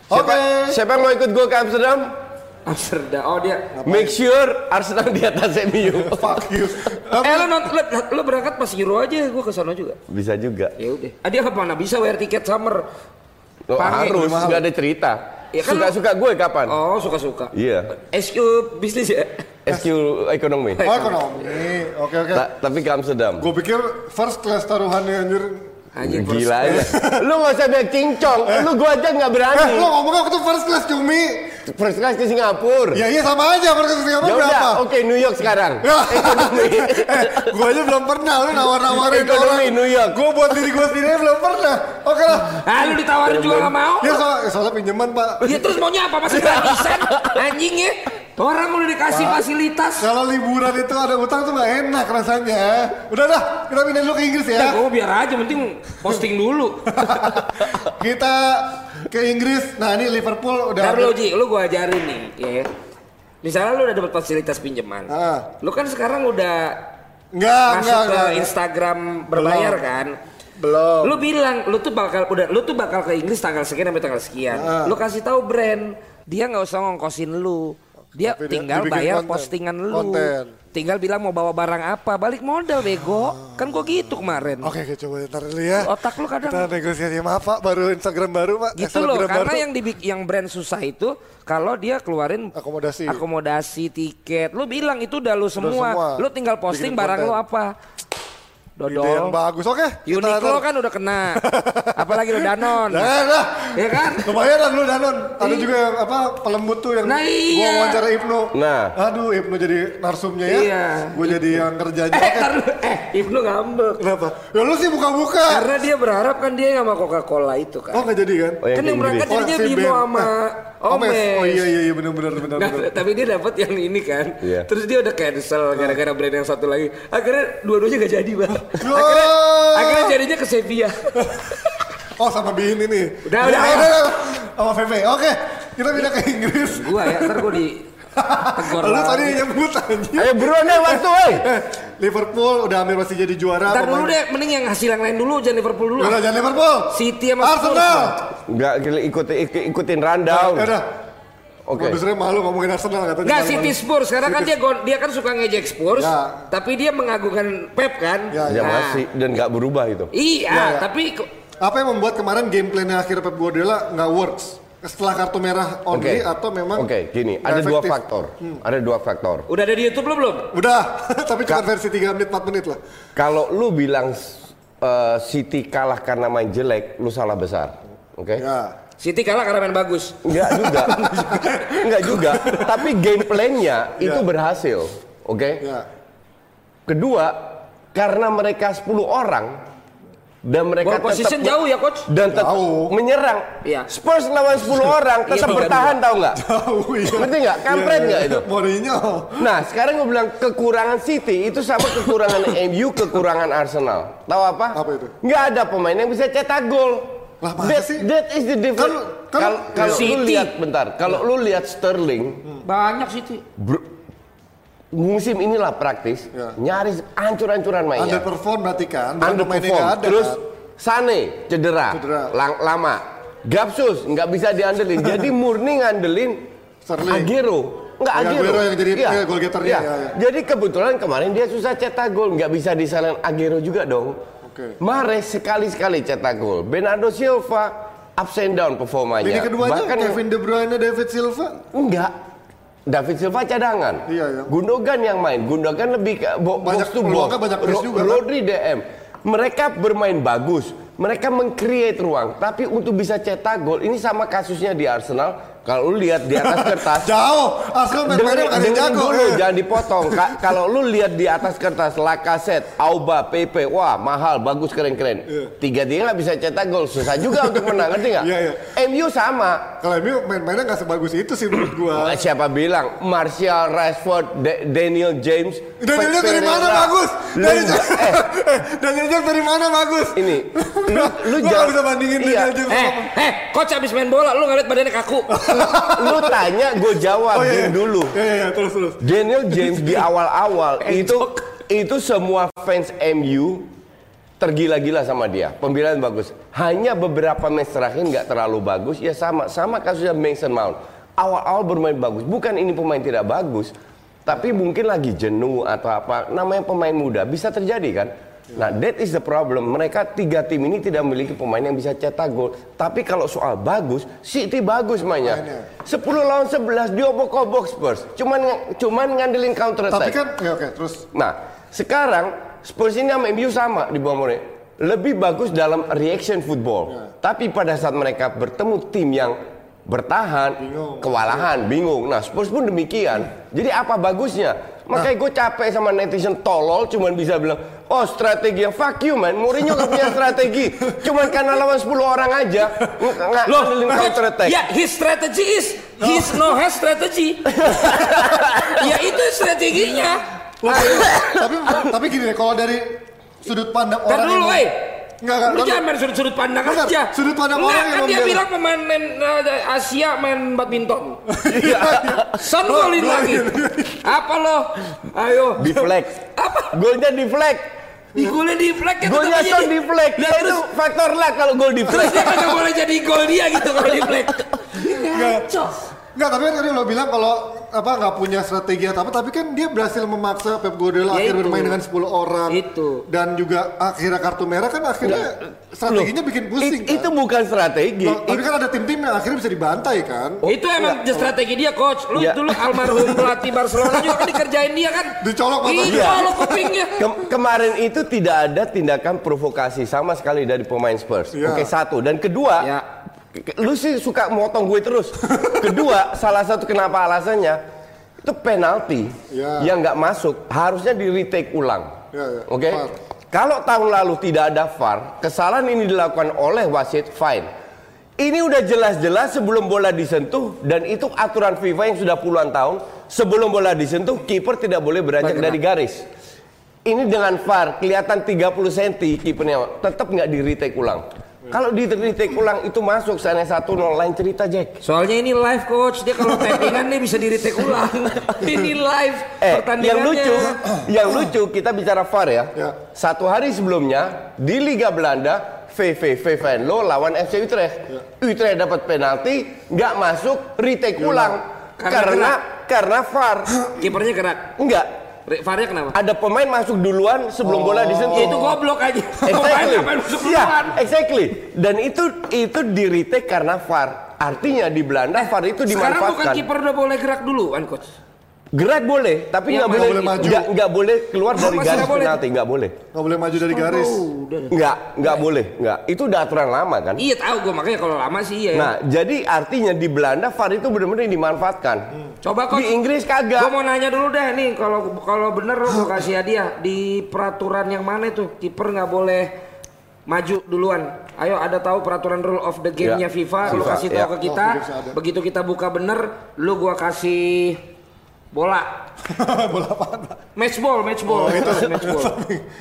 Speaker 2: Oke.
Speaker 3: siapa yang mau ikut gue ke Amsterdam
Speaker 4: Amsterdam. Oh dia.
Speaker 3: make sure Arsenal di atas MU
Speaker 2: Fuck you.
Speaker 4: Eh lo, lo, lo berangkat pas Euro aja, gue ke sana juga.
Speaker 3: bisa juga
Speaker 4: Ya udah. Ah, dia mana bisa bayar tiket summer?
Speaker 3: Oh,
Speaker 4: Pange,
Speaker 3: harus nggak ada cerita
Speaker 4: Ya kan
Speaker 3: suka-suka gue kapan
Speaker 4: Oh suka-suka.
Speaker 3: iya
Speaker 4: SQ bisnis ya?
Speaker 3: SQ ekonomi.
Speaker 2: Oh ekonomi. Oke oke.
Speaker 3: Ta- tapi ke Amsterdam.
Speaker 2: Gue pikir first class taruhannya anjir.
Speaker 4: Anjing
Speaker 3: Gila aja. Lu gak usah bilang cincong. Lu gua aja nggak
Speaker 2: Eh,
Speaker 3: berani.
Speaker 2: lo ngomongnya aku tuh first class cumi.
Speaker 3: First class ke Singapura.
Speaker 2: Ya iya sama aja first class Singapura
Speaker 3: Ya udah,
Speaker 2: berapa?
Speaker 3: oke New York sekarang.
Speaker 2: Ya.
Speaker 3: Ekonomi.
Speaker 2: eh, gue aja belum pernah lu nawar-nawarin
Speaker 3: Ekonomi New York.
Speaker 2: Gue buat diri gue sendiri belum pernah. Oke lah.
Speaker 4: Ah lu ditawarin juga gak mau.
Speaker 2: Ya soal, soalnya pinjaman pak.
Speaker 4: Ya terus maunya apa masih gratisan? Anjing ya. Orang udah dikasih fasilitas.
Speaker 2: Kalau liburan itu ada utang tuh gak enak rasanya. Udah dah, kita pindah dulu ke Inggris
Speaker 4: Ya gue biar aja penting posting dulu.
Speaker 2: kita ke Inggris. Nah ini Liverpool udah.
Speaker 4: Ntar lu Ji, lu gua ajarin nih, ya. Misalnya lu udah dapat fasilitas pinjaman.
Speaker 2: Ah.
Speaker 4: Lu kan sekarang udah
Speaker 2: Enggak,
Speaker 4: masuk
Speaker 2: enggak,
Speaker 4: ke
Speaker 2: enggak.
Speaker 4: Instagram berbayar kan.
Speaker 2: Belum.
Speaker 4: Lu bilang lu tuh bakal udah lu tuh bakal ke Inggris tanggal sekian sampai tanggal sekian.
Speaker 2: Ah.
Speaker 4: Lu kasih tahu brand, dia nggak usah ngongkosin lu. Dia
Speaker 2: Tapi
Speaker 4: tinggal bayar
Speaker 2: konten.
Speaker 4: postingan lu.
Speaker 2: Konten.
Speaker 4: Tinggal bilang mau bawa barang apa, balik modal bego. Kan gua gitu kemarin.
Speaker 2: Oke, oke, coba ntar dulu ya.
Speaker 4: Otak lu kadang-
Speaker 2: Kita negosiasi maaf pak, baru Instagram baru pak.
Speaker 4: Gitu loh,
Speaker 2: Instagram
Speaker 4: karena
Speaker 2: baru.
Speaker 4: yang dibik yang brand susah itu kalau dia keluarin
Speaker 2: Akomodasi.
Speaker 4: akomodasi, tiket. Lu bilang itu udah lu semua.
Speaker 2: semua.
Speaker 4: Lu tinggal posting
Speaker 2: Bikin
Speaker 4: barang
Speaker 2: konten.
Speaker 4: lu apa.
Speaker 2: Ide yang
Speaker 4: Dodol.
Speaker 2: bagus, oke. kita
Speaker 4: Uniqlo kan udah kena. Apalagi lu Danon.
Speaker 2: Jangan lah.
Speaker 4: Ya kan?
Speaker 2: Lumayan lah dulu Danon. Ada juga yang apa pelembut tuh yang
Speaker 4: Nah,
Speaker 2: gua
Speaker 4: iya.
Speaker 2: wawancara Ibnu.
Speaker 3: Nah.
Speaker 2: Aduh, Ibnu jadi narsumnya ya.
Speaker 4: Iya.
Speaker 2: Gue jadi yang kerjanya.
Speaker 4: Eh, lu- eh, Ibnu ngambek.
Speaker 2: Kenapa? Ya lu sih buka-buka.
Speaker 4: Karena dia berharap kan dia sama Coca-Cola itu kan.
Speaker 2: Oh nggak jadi kan?
Speaker 3: Oh, yang
Speaker 4: kan yang berangkat jadinya
Speaker 2: si
Speaker 4: Bimo
Speaker 2: Ben.
Speaker 4: sama
Speaker 2: Eh,
Speaker 4: Omes.
Speaker 2: Oh iya iya iya benar-benar benar
Speaker 4: Nah,
Speaker 2: benar.
Speaker 4: tapi dia dapat yang ini kan.
Speaker 3: Iya.
Speaker 4: Terus dia udah cancel gara-gara brand yang satu lagi. Akhirnya dua-duanya gak jadi, Bang. Akhirnya akhirnya jadinya ke Sevilla.
Speaker 2: Oh sama Bin ini.
Speaker 4: Udah,
Speaker 2: Ya,
Speaker 4: udah, ayo.
Speaker 2: udah. Sama Feve. Oke, kita pindah ke Inggris.
Speaker 4: gua ya, ntar gua di tegur
Speaker 2: Lu tadi nyebut anjing.
Speaker 3: Ayo buruan deh waktu, woi.
Speaker 2: Eh, Liverpool udah hampir masih jadi juara.
Speaker 4: Ntar dulu deh, mending yang hasil yang lain dulu, jangan Liverpool dulu.
Speaker 2: Udah jangan Liverpool.
Speaker 4: City sama.
Speaker 2: Arsenal.
Speaker 3: Enggak ikutin ikutin rundown.
Speaker 2: Ya udah.
Speaker 3: Oke.
Speaker 2: Produsernya malu ngomongin Arsenal katanya.
Speaker 4: Enggak. City Spurs, karena kan dia go- dia kan suka ngejek Spurs,
Speaker 2: Ya.
Speaker 4: tapi dia mengagungkan Pep kan.
Speaker 2: Ya,
Speaker 3: Ya
Speaker 4: Nah,
Speaker 3: masih dan nggak berubah itu.
Speaker 4: Iya,
Speaker 2: Ya, ya.
Speaker 4: tapi
Speaker 2: Apa yang membuat kemarin game plan-nya akhir Pep Guardiola nggak works? Setelah kartu merah only
Speaker 3: Oke.
Speaker 2: atau memang
Speaker 3: Oke, gini,
Speaker 2: nggak
Speaker 3: ada dua
Speaker 2: efektif?
Speaker 3: faktor. Ada dua faktor.
Speaker 4: udah ada di YouTube belum belum?
Speaker 2: Udah, tapi cuma versi 3 menit 4 menit lah.
Speaker 3: Kalau lu bilang eh, City kalah karena main jelek, lu salah besar. Oke?
Speaker 2: Ya.
Speaker 4: City kalah karena main bagus.
Speaker 3: Enggak juga. Enggak juga. Tapi game plan-nya itu
Speaker 2: Ya.
Speaker 3: berhasil. Oke?
Speaker 2: Ya.
Speaker 3: Kedua, karena mereka 10 orang dan mereka
Speaker 4: Ball
Speaker 3: tetap
Speaker 4: jauh ya coach?
Speaker 3: dan tetap
Speaker 2: Jauh.
Speaker 3: menyerang.
Speaker 4: Iya.
Speaker 3: Spurs lawan 10 orang tetap
Speaker 4: Iya,
Speaker 3: bertahan tahu nggak?
Speaker 2: Tahu iya.
Speaker 3: Ngerti nggak? Kampret
Speaker 2: Iya,
Speaker 3: nggak
Speaker 2: iya.
Speaker 3: itu?
Speaker 2: Mourinho.
Speaker 3: Nah, sekarang gue bilang kekurangan City itu sama kekurangan MU, kekurangan Arsenal. Tahu apa?
Speaker 2: Apa itu?
Speaker 3: Nggak ada pemain yang bisa cetak gol.
Speaker 2: Lah, masa
Speaker 3: That,
Speaker 2: sih?
Speaker 3: that is the difference. Kalau kalau lu lihat bentar, kalau lu lihat Sterling,
Speaker 4: Banyak City.
Speaker 3: bro- musim inilah praktis
Speaker 2: Ya.
Speaker 3: nyaris ancur-ancuran mainnya.
Speaker 2: Underperform berarti kan?
Speaker 3: Underperform.
Speaker 2: ada.
Speaker 3: Terus
Speaker 2: kan?
Speaker 3: Sane cedera,
Speaker 2: Cedera.
Speaker 3: Lang- lama. Gapsus nggak bisa diandelin. jadi murni ngandelin
Speaker 2: Sterling.
Speaker 3: Agero. Nggak
Speaker 2: Oh,
Speaker 3: Agero.
Speaker 2: Aguero yang jadi, eh, goal getternya,
Speaker 3: Iya.
Speaker 2: iya, iya.
Speaker 3: Jadi kebetulan kemarin dia susah cetak gol, nggak bisa disalahin Agero juga dong.
Speaker 2: Oke.
Speaker 3: Mahrez sekali-sekali cetak gol. Bernardo Silva ups and down performanya.
Speaker 2: Lini keduanya
Speaker 3: Bahkan
Speaker 2: Kevin De Bruyne, David Silva.
Speaker 3: Enggak. David Silva cadangan.
Speaker 2: Iya, iya.
Speaker 3: Gundogan yang main. Gundogan lebih ke bo
Speaker 2: Banyak
Speaker 3: box to box.
Speaker 2: banyak pass juga, kan?
Speaker 3: Rodri DM. Mereka bermain bagus. Mereka meng-create ruang. Tapi untuk bisa cetak gol, ini sama kasusnya di Arsenal. Kalau lu lihat di atas kertas,
Speaker 2: Jauh. Bukan yang
Speaker 3: dengerin
Speaker 2: jago.
Speaker 3: dulu,
Speaker 2: eh.
Speaker 3: jangan dipotong. Ka- kalau lu lihat di atas kertas, Lacazette, Auba, Pepe, wah mahal, bagus, keren-keren. Tiga-tiga nggak bisa cetak gol, susah juga untuk menang, ngerti nggak?
Speaker 2: Iya, iya.
Speaker 3: MU sama.
Speaker 2: Kalau MU main-mainnya nggak sebagus itu sih menurut gua.
Speaker 3: Wah, Siapa bilang? Martial, Rashford, Da- Daniel James.
Speaker 2: Daniel James dari mana bagus? Daniel. James,
Speaker 3: Eh,
Speaker 2: Daniel James dari mana bagus?
Speaker 3: ini, lu, lu
Speaker 2: Gua nggak bisa bandingin
Speaker 3: iya,
Speaker 2: Daniel James
Speaker 4: Eh,
Speaker 2: sama
Speaker 4: eh, coach abis main bola, lu ngeliat badannya kaku.
Speaker 3: Lu tanya, gue jawab
Speaker 2: Oh iya, iya.
Speaker 3: dulu.
Speaker 2: Iya, iya, iya, terus terus.
Speaker 3: Daniel James di awal-awal itu itu semua fans MU tergila-gila sama dia. Pembelaan bagus. Hanya beberapa match terakhir nggak terlalu bagus. Ya sama sama kasusnya Mason Mount. Awal-awal bermain bagus. Bukan ini pemain tidak bagus, tapi mungkin lagi jenuh atau apa. Namanya pemain muda bisa terjadi kan. Nah, that is the problem. Mereka tiga tim ini tidak memiliki pemain yang bisa cetak gol. Tapi kalau soal bagus, City bagus mainnya.
Speaker 2: Mainnya.
Speaker 3: 10 lawan 11 diobok-obok Spurs. Cuman cuman ngandelin counter
Speaker 2: Tapi
Speaker 3: attack.
Speaker 2: kan, ya oke, terus
Speaker 3: Nah, sekarang Spurs ini sama MU sama di bawah Mourinho. Lebih bagus dalam reaction football. Tapi pada saat mereka bertemu tim yang bertahan,
Speaker 2: Bingung.
Speaker 3: kewalahan, bingung. Nah, Spurs pun demikian. Jadi apa bagusnya? Makanya gue capek sama netizen tolol cuman bisa bilang, oh strategi yang fuck you man, Mourinho gak punya strategi. cuman karena lawan 10 orang aja, ng- nggak
Speaker 4: Loh,
Speaker 3: ngandelin counter attack.
Speaker 4: ya his strategy is his no has strategy. ya itu strateginya.
Speaker 2: Tapi tapi gini deh, kalau dari sudut pandang
Speaker 4: Ntar
Speaker 2: orang
Speaker 4: dulu,
Speaker 2: yang
Speaker 4: eh.
Speaker 2: Enggak, enggak,
Speaker 4: Lu jangan main sudut-sudut pandang
Speaker 2: Bentar,
Speaker 4: aja.
Speaker 2: sudut pandang
Speaker 4: Nggak,
Speaker 2: orang yang
Speaker 4: kan dia
Speaker 2: membela.
Speaker 4: bilang pemain main, eh, Asia main badminton.
Speaker 2: Iya,
Speaker 4: Son golin lagi. Apa lo? Ayo.
Speaker 3: Deflect.
Speaker 4: Apa?
Speaker 3: Golnya deflect.
Speaker 4: Di golnya di flag kan
Speaker 3: Golnya Son
Speaker 4: jadi-
Speaker 3: deflect.
Speaker 4: Lah,
Speaker 3: Ya,
Speaker 4: terus
Speaker 3: itu faktor luck kalau gol
Speaker 4: terus
Speaker 3: deflect.
Speaker 4: dia kagak boleh jadi gol dia gitu kalau di flag. Ngaco.
Speaker 2: Enggak, tapi kan tadi lo bilang kalau apa nggak punya strategi atau apa, tapi kan dia berhasil memaksa Pep Guardiola
Speaker 4: Ya
Speaker 2: akhirnya
Speaker 4: itu.
Speaker 2: bermain dengan 10 orang.
Speaker 4: Itu.
Speaker 2: Dan juga akhirnya kartu merah kan akhirnya strateginya bikin pusing
Speaker 3: It-
Speaker 2: kan.
Speaker 3: itu bukan strategi.
Speaker 2: Loh, tapi kan ada tim-tim yang akhirnya bisa dibantai kan.
Speaker 4: itu emang strategi dia coach. Lu
Speaker 3: Ya.
Speaker 4: dulu almarhum pelatih Barcelona juga kan dikerjain dia kan.
Speaker 2: Dicolok matanya.
Speaker 4: Iya,
Speaker 3: Iya.
Speaker 4: kupingnya.
Speaker 3: Kem- kemarin itu tidak ada tindakan provokasi sama sekali dari pemain Spurs.
Speaker 2: Iya.
Speaker 3: Oke satu dan kedua,
Speaker 4: Ya.
Speaker 3: Lu sih suka motong gue terus. kedua, salah satu kenapa alasannya itu penalti
Speaker 2: Iya.
Speaker 3: yang nggak masuk harusnya di retake ulang.
Speaker 2: Iya, iya.
Speaker 3: Oke.
Speaker 2: VAR.
Speaker 3: Kalau tahun lalu tidak ada VAR, kesalahan ini dilakukan oleh wasit fine. Ini udah jelas-jelas sebelum bola disentuh dan itu aturan FIFA yang sudah puluhan tahun sebelum bola disentuh kiper tidak boleh beranjak dari garis. Ini dengan VAR kelihatan 30 cm kipernya tetap nggak di retake ulang. Kalau di retake ulang itu masuk sana satu nol lain cerita Jack.
Speaker 4: Soalnya ini live coach, dia kalau tappingan dia bisa di retake ulang. ini live
Speaker 3: Eh, yang lucu, yang lucu kita bicara VAR ya.
Speaker 2: Ya.
Speaker 3: Satu hari sebelumnya di Liga Belanda, VV Venlo lawan FC Utrecht. Utrecht dapat penalti, nggak masuk, retake ulang.
Speaker 4: Karena
Speaker 3: Karena karena VAR.
Speaker 4: Kipernya gerak.
Speaker 3: Enggak,
Speaker 4: VAR-nya kenapa?
Speaker 3: ada pemain masuk duluan sebelum bola disentuh.
Speaker 4: Ya itu goblok aja.
Speaker 3: Exactly.
Speaker 4: Ngapain masuk
Speaker 3: Iya,
Speaker 4: duluan?
Speaker 3: exactly. Dan itu itu di retake karena VAR. Artinya di Belanda VAR itu
Speaker 4: Sekarang bukan
Speaker 3: dimanfaatkan.
Speaker 4: kiper udah boleh gerak dulu kan coach?
Speaker 3: Gerak boleh, tapi
Speaker 4: Iya,
Speaker 3: nggak boleh,
Speaker 2: boleh maju.
Speaker 3: nggak nggak boleh keluar dari
Speaker 4: Masih
Speaker 3: garis
Speaker 4: boleh?
Speaker 3: penalti, nggak boleh.
Speaker 2: Nggak boleh maju dari garis.
Speaker 3: Nggak, nggak boleh, nggak. Itu udah aturan lama kan.
Speaker 4: Iya tahu gue makanya kalau lama sih iya.
Speaker 3: Nah, jadi artinya di Belanda VAR itu benar-benar dimanfaatkan.
Speaker 4: Coba coach.
Speaker 3: Di Inggris kagak.
Speaker 4: Gue mau nanya dulu deh nih kalau kalau bener lo gue kasih hadiah di peraturan yang mana itu kiper nggak boleh maju duluan. Ayo ada tahu peraturan rule of the game-nya
Speaker 3: Ya,
Speaker 4: FIFA, lu
Speaker 3: FIFA,
Speaker 4: kasih
Speaker 3: ya.
Speaker 4: tahu ke kita.
Speaker 2: Oh.
Speaker 4: Begitu kita buka bener, lu gua kasih bola.
Speaker 2: Bola apaan, Pak?
Speaker 4: Match ball, match ball.
Speaker 2: Oh, itu.
Speaker 4: match ball.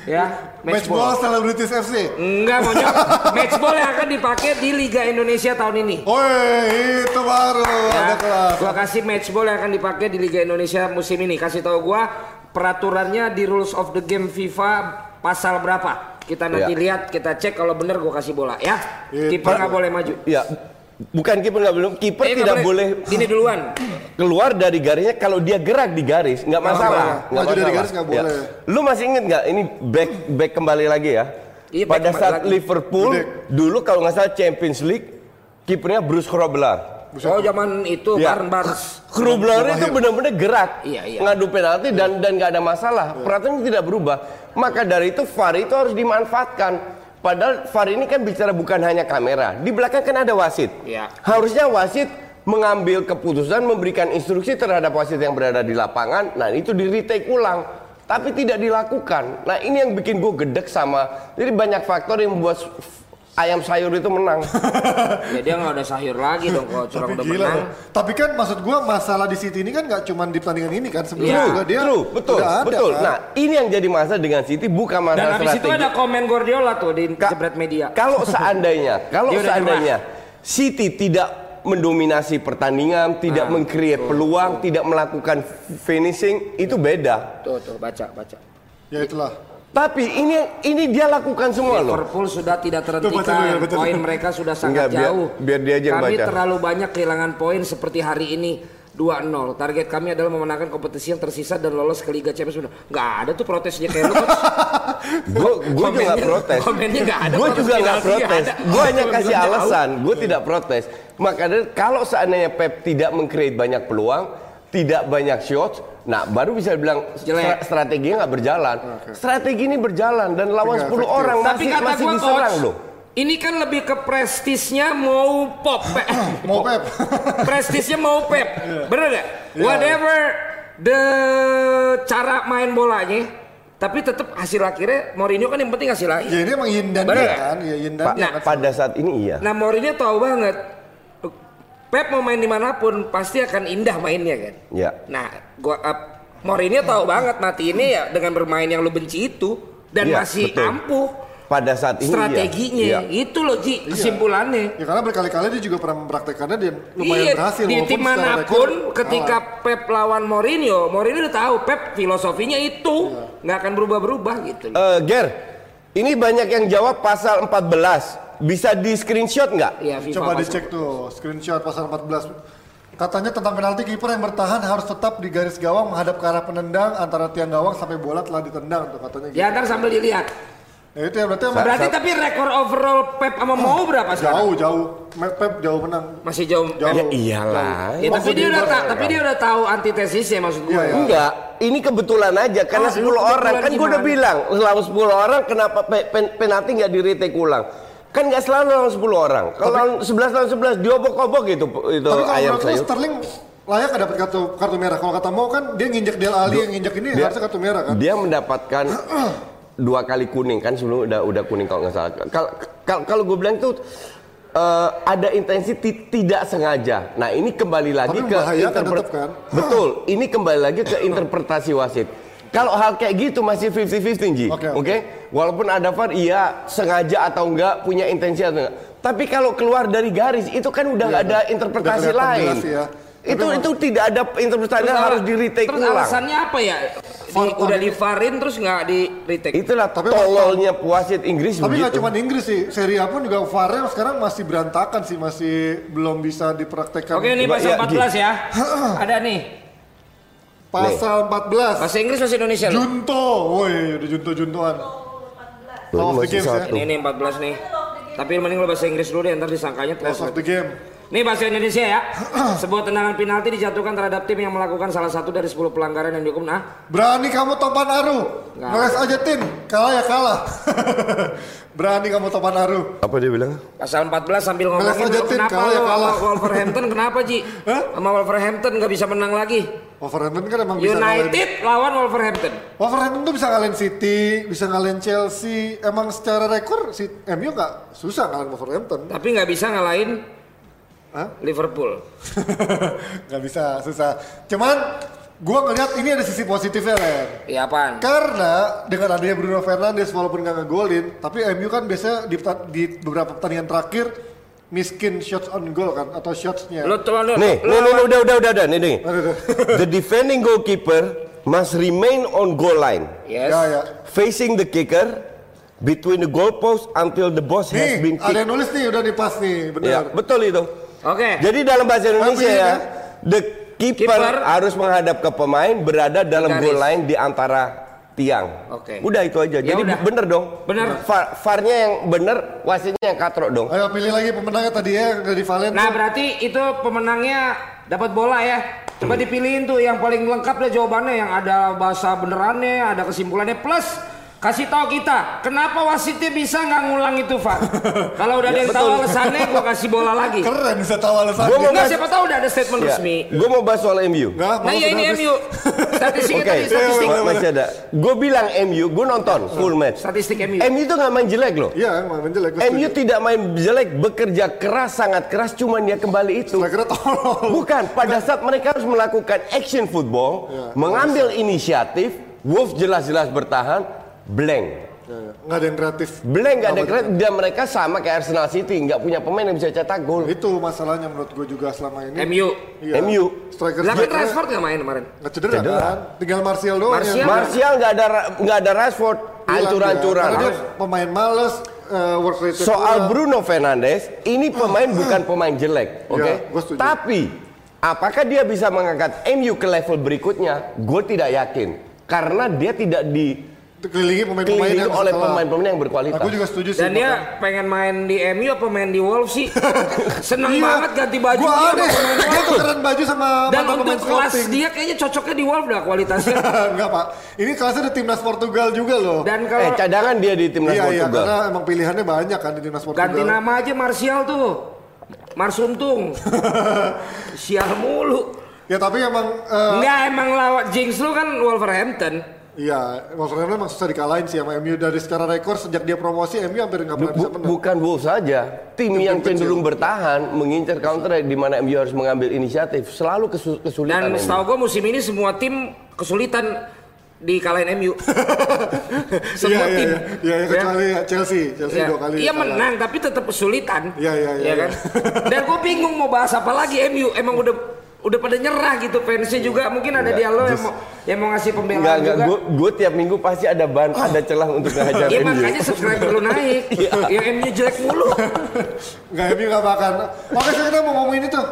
Speaker 4: ya,
Speaker 2: Match ball Celebrities FC.
Speaker 4: Enggak monyok. match ball yang akan dipakai di Liga Indonesia tahun ini.
Speaker 2: Woi, itu baru
Speaker 4: Ya,
Speaker 2: ada kelas.
Speaker 4: gua kasih match ball yang akan dipakai di Liga Indonesia musim ini. Kasih tahu gua peraturannya di rules of the game FIFA pasal berapa? Kita nanti
Speaker 3: Ya.
Speaker 4: lihat, kita cek kalau bener gua kasih bola ya. Kiper nggak boleh maju.
Speaker 3: Ya, bukan kiper nggak belum. Kiper
Speaker 4: Eh,
Speaker 3: tidak boleh
Speaker 4: Ini duluan.
Speaker 3: keluar dari garisnya kalau dia gerak di garis nggak masalah. Nggak
Speaker 2: dari
Speaker 3: masalah.
Speaker 2: garis nggak
Speaker 3: Ya.
Speaker 2: boleh.
Speaker 3: Lu masih inget nggak ini back back kembali lagi ya?
Speaker 4: Iya,
Speaker 3: Pada saat
Speaker 4: lagi.
Speaker 3: Liverpool
Speaker 2: Gede.
Speaker 3: dulu kalau nggak salah Champions League kipernya Bruce Grobbelaar.
Speaker 4: Oh zaman itu
Speaker 3: Ya.
Speaker 4: Barn Barnes.
Speaker 3: Grobbelaar itu benar-benar gerak
Speaker 4: Iya, iya.
Speaker 3: ngadu penalti dan dan nggak ada masalah. Peraturan tidak berubah. Maka dari itu VAR itu harus dimanfaatkan. Padahal VAR ini kan bicara bukan hanya kamera. Di belakang kan ada wasit.
Speaker 4: Iya.
Speaker 3: Harusnya wasit mengambil keputusan memberikan instruksi terhadap wasit yang berada di lapangan. Nah, itu di retake ulang. Tapi tidak dilakukan. Nah, ini yang bikin gue gedek sama. Jadi banyak faktor yang membuat ayam sayur itu menang.
Speaker 4: Ya dia nggak ada sayur lagi dong kalau curang
Speaker 2: Tapi
Speaker 4: udah
Speaker 2: gila
Speaker 4: menang.
Speaker 2: loh. Tapi kan maksud gua masalah di City ini kan nggak cuma di pertandingan ini kan sebelumnya
Speaker 4: Iya.
Speaker 2: juga dia
Speaker 3: True, betul,
Speaker 2: udah ada
Speaker 3: betul.
Speaker 2: kan.
Speaker 3: Nah, ini yang jadi masalah dengan City bukan
Speaker 4: Dan
Speaker 3: masalah
Speaker 4: habis itu ada komen Guardiola tuh di
Speaker 3: Ka-
Speaker 4: jebret media.
Speaker 3: Kalau seandainya, kalau seandainya City tidak mendominasi pertandingan, tidak
Speaker 4: Nah,
Speaker 3: meng-create peluang, tidak melakukan finishing, itu beda.
Speaker 4: Tuh tuh baca baca.
Speaker 2: Ya itulah.
Speaker 3: Tapi ini ini dia lakukan semua loh.
Speaker 4: Liverpool sudah tidak terhentikan. Poin mereka sudah sangat
Speaker 3: Enggak, biar-
Speaker 4: jauh.
Speaker 3: biar dia aja yang
Speaker 4: Kami
Speaker 3: baca.
Speaker 4: terlalu banyak kehilangan poin seperti hari ini 2-0. Target kami adalah memenangkan kompetisi yang tersisa dan lolos ke Liga Champions. Enggak ada tuh protesnya kayak lu.
Speaker 3: Gue gue juga nggak
Speaker 4: Komennya-
Speaker 3: protes.
Speaker 4: komennya nggak ada,
Speaker 3: Gue juga nggak protes. Gue hanya kasih alasan. Gue tidak protes. Makanya kalau seandainya Pep tidak mengcreate banyak peluang, tidak banyak shots, nah baru bisa bilang
Speaker 4: Jelek.
Speaker 3: stra- strateginya nggak berjalan. Strategi ini berjalan dan lawan
Speaker 2: Nggak
Speaker 3: 10
Speaker 2: efektif.
Speaker 3: orang
Speaker 4: Tapi
Speaker 3: masih
Speaker 4: kata
Speaker 3: masih
Speaker 4: gua
Speaker 3: diserang
Speaker 4: coach,
Speaker 3: loh.
Speaker 4: ini kan lebih ke prestisnya mau pop. Pe-
Speaker 2: Mau Pep.
Speaker 4: prestisnya mau pep. Bener gak?
Speaker 2: Iya.
Speaker 4: Whatever the cara main bolanya, tapi tetap hasil akhirnya Mourinho kan yang penting hasil akhir.
Speaker 2: ya ini emang yin dan
Speaker 4: Bener
Speaker 2: kan, ya yin dan
Speaker 3: Pa-
Speaker 2: kan.
Speaker 3: pada saat ini iya.
Speaker 4: Nah Mourinho tahu banget Pep mau main di mana pun pasti akan indah mainnya kan.
Speaker 3: Ya.
Speaker 4: Nah, gua uh, Mourinho tahu banget mati ini ya dengan bermain yang lu benci itu dan
Speaker 3: Iya,
Speaker 4: masih
Speaker 3: betul.
Speaker 4: ampuh
Speaker 3: Pada saat ini
Speaker 4: strateginya.
Speaker 3: iya. Iya.
Speaker 4: Itu loh Ji kesimpulannya.
Speaker 2: Ya karena berkali-kali dia juga pernah mempraktekannya dan lumayan
Speaker 4: iya,
Speaker 2: berhasil.
Speaker 4: di tim mana
Speaker 2: pun
Speaker 4: ketika
Speaker 2: kalah.
Speaker 4: Pep lawan Mourinho, Mourinho udah tahu Pep filosofinya itu
Speaker 2: Iya.
Speaker 4: nggak akan berubah-berubah gitu. loh.
Speaker 3: Eh, Ger, ini banyak yang jawab pasal 14. Bisa di screenshot nggak?
Speaker 4: Iya, FIFA
Speaker 2: Coba
Speaker 4: masuk.
Speaker 2: dicek tuh screenshot pasal 14. Katanya tentang penalti kiper yang bertahan harus tetap di garis gawang menghadap ke arah penendang antara tiang gawang sampai bola telah ditendang tuh katanya gitu.
Speaker 4: Ya ntar sambil dilihat.
Speaker 2: Ya itu ya berarti emang
Speaker 4: Berarti tapi rekor overall Pep sama Mau berapa sekarang?
Speaker 2: jauh jauh Pep jauh menang.
Speaker 4: Masih jauh.
Speaker 2: Jauh.
Speaker 3: Ya iyalah.
Speaker 4: Ya, tapi dia udah
Speaker 2: gua-
Speaker 4: ta- tapi dia udah tahu antitesisnya maksud gue.
Speaker 2: Iya, iya.
Speaker 3: Enggak, ini kebetulan aja karena
Speaker 4: Ah,
Speaker 3: 10
Speaker 4: lu
Speaker 3: orang kan gue udah bilang selama 10 orang kenapa pe- pen- penalti nggak di retake ulang? Kan nggak selalu lawan 10 orang. Kalau lawan 11 lawan 11 diobok-obok gitu itu
Speaker 2: Tapi kalau
Speaker 3: ayam sayur.
Speaker 2: Sterling layak dapat kartu kartu merah. Kalau kata mau kan dia nginjek Del Ali yang nginjek ini
Speaker 3: Dia-
Speaker 2: harusnya kartu merah kan.
Speaker 3: Dia mendapatkan dua kali kuning kan sebelum udah udah kuning kalau nggak salah. Kalau kalau kalau gue bilang tuh eh, ada intensi ti- tidak sengaja. Nah ini kembali lagi
Speaker 2: Tapi
Speaker 3: ke
Speaker 2: membahayakan
Speaker 3: interpret-
Speaker 2: tetap kan?
Speaker 3: Betul. Ini kembali lagi ke interpretasi wasit. Kalau hal kayak gitu masih 50-50 Ji.
Speaker 2: Oke,
Speaker 3: Oke.
Speaker 2: oke.
Speaker 3: Walaupun ada VAR iya sengaja atau enggak punya intensi atau enggak. Tapi kalau keluar dari garis itu kan udah nggak ada interpretasi
Speaker 2: Iya,
Speaker 3: lain.
Speaker 2: ya.
Speaker 3: Itu
Speaker 2: Tapi
Speaker 3: itu tidak ada interpretasi
Speaker 4: Terus
Speaker 3: harus di retake
Speaker 4: Terus
Speaker 3: ulang.
Speaker 4: alasannya apa ya? Di-
Speaker 2: VAR
Speaker 4: udah di varin terus nggak di retake.
Speaker 3: Itulah
Speaker 2: Tapi
Speaker 3: tololnya wasit Inggris
Speaker 2: Tapi nggak cuma Inggris sih, Serie A pun juga VAR-nya sekarang masih berantakan sih, masih belum bisa dipraktekkan.
Speaker 4: Oke
Speaker 3: Coba,
Speaker 4: pasal
Speaker 3: ya,
Speaker 4: 14 ya. Ada nih.
Speaker 2: Pasal 14.
Speaker 4: Bahasa Inggris bahasa Indonesia.
Speaker 2: Junto, woi udah junto-juntoan.
Speaker 3: Tuh,
Speaker 2: Law of the games ya.
Speaker 3: satu.
Speaker 4: Ini nih 14 nih. Tapi mending lo bahasa Inggris dulu deh, ntar disangkanya
Speaker 2: Loss of the game.
Speaker 4: Nih bahasa Indonesia ya. Sebuah tendangan penalti dijatuhkan terhadap tim yang melakukan salah satu dari 10 pelanggaran yang dihukum. Nah,
Speaker 2: Berani kamu topan aru.
Speaker 4: Nggak.
Speaker 2: Ngeles aja tin. Kalah ya kalah. Berani kamu topan aru.
Speaker 3: Apa dia bilang?
Speaker 4: pasal 14 sambil ngomongin
Speaker 2: saja,
Speaker 4: lo
Speaker 2: Tin.
Speaker 4: kenapa
Speaker 2: Kalah ya kalah.
Speaker 4: Wolverhampton kenapa Ji? Sama Wolverhampton nggak bisa menang lagi.
Speaker 2: Wolverhampton kan emang bisa ngalahin.
Speaker 4: United lawan Wolverhampton.
Speaker 2: Wolverhampton tuh bisa ngalahin City, bisa ngalahin Chelsea. Emang secara rekor si MU nggak susah ngalahin Wolverhampton.
Speaker 4: Tapi nggak bisa ngalahin
Speaker 2: Hah?
Speaker 4: Liverpool.
Speaker 2: Nggak bisa, susah. Cuman gua ngeliat ini ada sisi positifnya Len.
Speaker 4: Iya apaan?
Speaker 2: Karena dengan adanya Bruno Fernandes walaupun nggak ngegolin, tapi MU kan biasanya di, di beberapa pertandingan terakhir miskin shots on goal kan atau shotsnya.
Speaker 4: Lo lo,
Speaker 3: Nih,
Speaker 4: lo-
Speaker 3: nih, nih, udah, udah, udah, udah, nih, nih. The defending goalkeeper must remain on goal line,
Speaker 4: Yes.
Speaker 2: Ya ya.
Speaker 3: facing the kicker between the goalpost until the boss has been
Speaker 2: Nih, ada yang
Speaker 3: kicked.
Speaker 2: nulis nih udah nih pas nih,
Speaker 3: Ya,
Speaker 2: benar.
Speaker 3: betul itu.
Speaker 4: Oke.
Speaker 3: Jadi dalam bahasa Indonesia ya, the keeper,
Speaker 4: Keeper
Speaker 3: harus menghadap ke pemain berada dalam
Speaker 4: garis.
Speaker 3: goal line di antara tiang.
Speaker 4: Oke.
Speaker 3: Udah itu aja.
Speaker 4: Ya
Speaker 3: Jadi
Speaker 4: udah.
Speaker 3: bener dong.
Speaker 4: Bener.
Speaker 3: Var- VAR-nya yang bener, wasitnya yang katrok dong.
Speaker 2: Ayo pilih lagi pemenangnya tadi ya dari Valen.
Speaker 4: Nah
Speaker 2: tuh.
Speaker 4: berarti itu pemenangnya dapat bola ya. Coba dipilihin tuh yang paling lengkap deh jawabannya yang ada bahasa benerannya, ada kesimpulannya plus kasih tahu kita kenapa wasitnya bisa nggak ngulang itu Pak. Kalau udah ada yang tahu alasannya gua kasih bola lagi.
Speaker 2: Keren bisa tahu alasannya.
Speaker 3: Gua mau bahas-
Speaker 4: siapa tahu udah ada statement
Speaker 3: Ya,
Speaker 4: resmi.
Speaker 3: gue mau bahas soal MU.
Speaker 2: Nggak,
Speaker 4: Nah ya ini
Speaker 2: habis.
Speaker 4: MU. Statistiknya
Speaker 3: Oke,
Speaker 4: tadi statistik.
Speaker 2: Iya,
Speaker 3: masih ada. Gue bilang MU, gue nonton full match.
Speaker 4: Statistik MU.
Speaker 3: MU itu nggak main jelek loh.
Speaker 2: Iya, emang menjelek. gua
Speaker 3: MU
Speaker 2: setuju.
Speaker 3: tidak main jelek, bekerja keras, sangat keras, cuman dia kembali itu. Bukan, pada saat mereka harus melakukan action football,
Speaker 2: Ya,
Speaker 3: mengambil inisiatif, Wolves jelas-jelas bertahan, blank.
Speaker 2: Ya, ya. Nggak ada yang kreatif.
Speaker 3: Blank gak ada
Speaker 2: Nggak
Speaker 3: kreatif, dan mereka sama kayak Arsenal City, nggak punya pemain yang bisa cetak gol.
Speaker 2: Itu masalahnya menurut gue juga selama ini.
Speaker 4: MU.
Speaker 2: Iya.
Speaker 3: MU.
Speaker 2: Striker
Speaker 4: Lah kan Rashford nggak main kemarin.
Speaker 2: nggak cedera,
Speaker 3: Cedera.
Speaker 2: kan? Tinggal Martial doang.
Speaker 4: Martial.
Speaker 2: yang-
Speaker 3: Martial nggak ada nggak ada Rashford,
Speaker 2: Hilang
Speaker 3: hancur-hancuran.
Speaker 2: dia. Dia pemain males, eh, work rate
Speaker 3: Soal Bruno Fernandes, ini pemain bukan pemain jelek, oke?
Speaker 2: Ya, gua setuju.
Speaker 3: Tapi apakah dia bisa mengangkat MU ke level berikutnya? Gue tidak yakin, karena dia tidak di
Speaker 2: kelilingi pemain-pemain yang
Speaker 3: oleh pemain-pemain yang berkualitas.
Speaker 2: Aku juga setuju sih.
Speaker 4: Dan dia pengen main di MU apa main di Wolves sih? Seneng
Speaker 2: Iya.
Speaker 4: banget ganti baju
Speaker 2: Gua
Speaker 4: dia
Speaker 2: aneh. Dia tukeran baju sama
Speaker 4: Dan
Speaker 2: mantan
Speaker 4: untuk
Speaker 2: pemain
Speaker 4: kelas
Speaker 2: Sporting.
Speaker 4: dia kayaknya cocoknya di Wolves dah kualitasnya.
Speaker 2: Enggak pak, ini kelasnya ada timnas Portugal juga loh.
Speaker 4: Dan
Speaker 3: Eh
Speaker 4: kalau
Speaker 3: cadangan dia di timnas
Speaker 2: iya iya,
Speaker 3: Portugal.
Speaker 2: karena emang pilihannya banyak kan di timnas Portugal.
Speaker 4: ganti nama aja Martial tuh. Mars Untung. Sial mulu.
Speaker 2: Ya tapi emang eh,
Speaker 4: Enggak emang lawan Jinx lu kan Wolverhampton.
Speaker 2: Iya, Wolverhampton emang susah dikalahin sih sama MU dari secara rekor sejak dia promosi MU hampir nggak
Speaker 3: Bu-
Speaker 2: pernah bisa menang.
Speaker 3: bukan Wolves saja, tim yang cenderung bertahan mengincar counter di mana MU harus mengambil inisiatif selalu kesu- kesulitan.
Speaker 4: Dan
Speaker 3: MU.
Speaker 4: setahu gue musim ini semua tim kesulitan dikalahin MU.
Speaker 2: Iya
Speaker 4: semua
Speaker 2: iya
Speaker 4: tim.
Speaker 2: iya, iya iya, kecuali Chelsea, Chelsea
Speaker 4: Ya,
Speaker 2: dua kali.
Speaker 4: Iya
Speaker 2: kalah.
Speaker 4: menang tapi tetap kesulitan.
Speaker 2: Iya, iya, iya,
Speaker 4: kan? Dan gue bingung mau bahas apa lagi MU. Emang udah udah pada nyerah gitu fansnya juga mungkin ada
Speaker 3: Enggak,
Speaker 4: dialog yang mau yang mau ngasih
Speaker 3: Enggak,
Speaker 4: pembelaan
Speaker 3: enggak,
Speaker 4: juga.
Speaker 3: gue, gue tiap minggu pasti ada bahan, ada celah untuk ngehajar
Speaker 4: Iya makanya subscriber lu naik. yang MU jelek mulu.
Speaker 2: Nggak MU nggak makan. Oke kita mau ngomongin itu.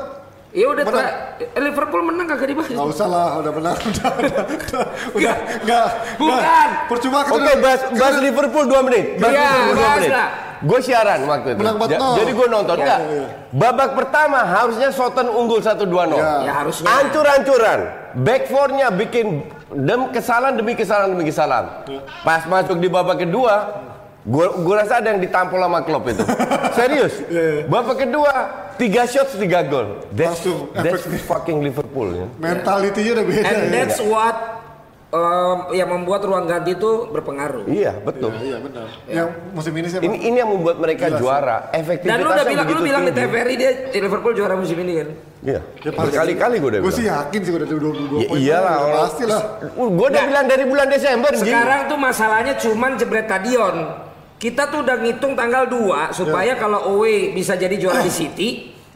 Speaker 4: Ya udah
Speaker 2: Menang.
Speaker 4: tra- Liverpool menang kagak dibahas.
Speaker 2: Gak usah lah, udah menang. Udah, udah, udah, udah, nggak.
Speaker 4: Bukan.
Speaker 2: Percuma kita
Speaker 3: Oke,
Speaker 2: udah-
Speaker 3: bahas, bahas
Speaker 2: udah-
Speaker 3: Liverpool 2 menit. Bahas
Speaker 4: Iya,
Speaker 3: Liverpool 2
Speaker 4: bahas
Speaker 3: menit.
Speaker 4: lah.
Speaker 3: Gue siaran waktu itu.
Speaker 2: Menang 4-0.
Speaker 3: jadi gue nonton.
Speaker 2: Iya,
Speaker 3: Enggak.
Speaker 2: iya.
Speaker 3: Babak pertama harusnya Soton unggul 1-2-0.
Speaker 2: Iya.
Speaker 4: Ya harusnya.
Speaker 3: Ancur-ancuran. Back four-nya bikin dem kesalahan demi kesalahan demi kesalahan. Pas masuk di babak kedua, gue gue rasa ada yang ditampol sama klub itu. Serius. Babak kedua, tiga shots, tiga gol. That's,
Speaker 2: Langsung
Speaker 3: that's fucking Liverpool ya.
Speaker 2: Mentalitinya udah beda
Speaker 4: And
Speaker 2: ya.
Speaker 4: that's what um, yang membuat ruang ganti itu berpengaruh.
Speaker 3: Iya, betul.
Speaker 2: Iya benar. Yang musim ini sih
Speaker 3: Ini ini yang membuat mereka juara. Efektivitasnya
Speaker 4: Dan lu udah bilang lu bilang di. TVRI dia Liverpool juara musim ini kan.
Speaker 3: Iya.
Speaker 2: Ya.
Speaker 3: Berkali-kali gue udah
Speaker 2: Gue
Speaker 3: bilang.
Speaker 2: sih yakin sih udah 22
Speaker 3: Ya
Speaker 2: poin.
Speaker 3: iyalah. Orang-
Speaker 2: Pasti lah.
Speaker 3: Gue udah bilang dari bulan Desember.
Speaker 4: Sekarang tuh masalahnya cuman jebret stadion. Kita tuh udah ngitung tanggal 2 supaya kalau away bisa jadi juara di City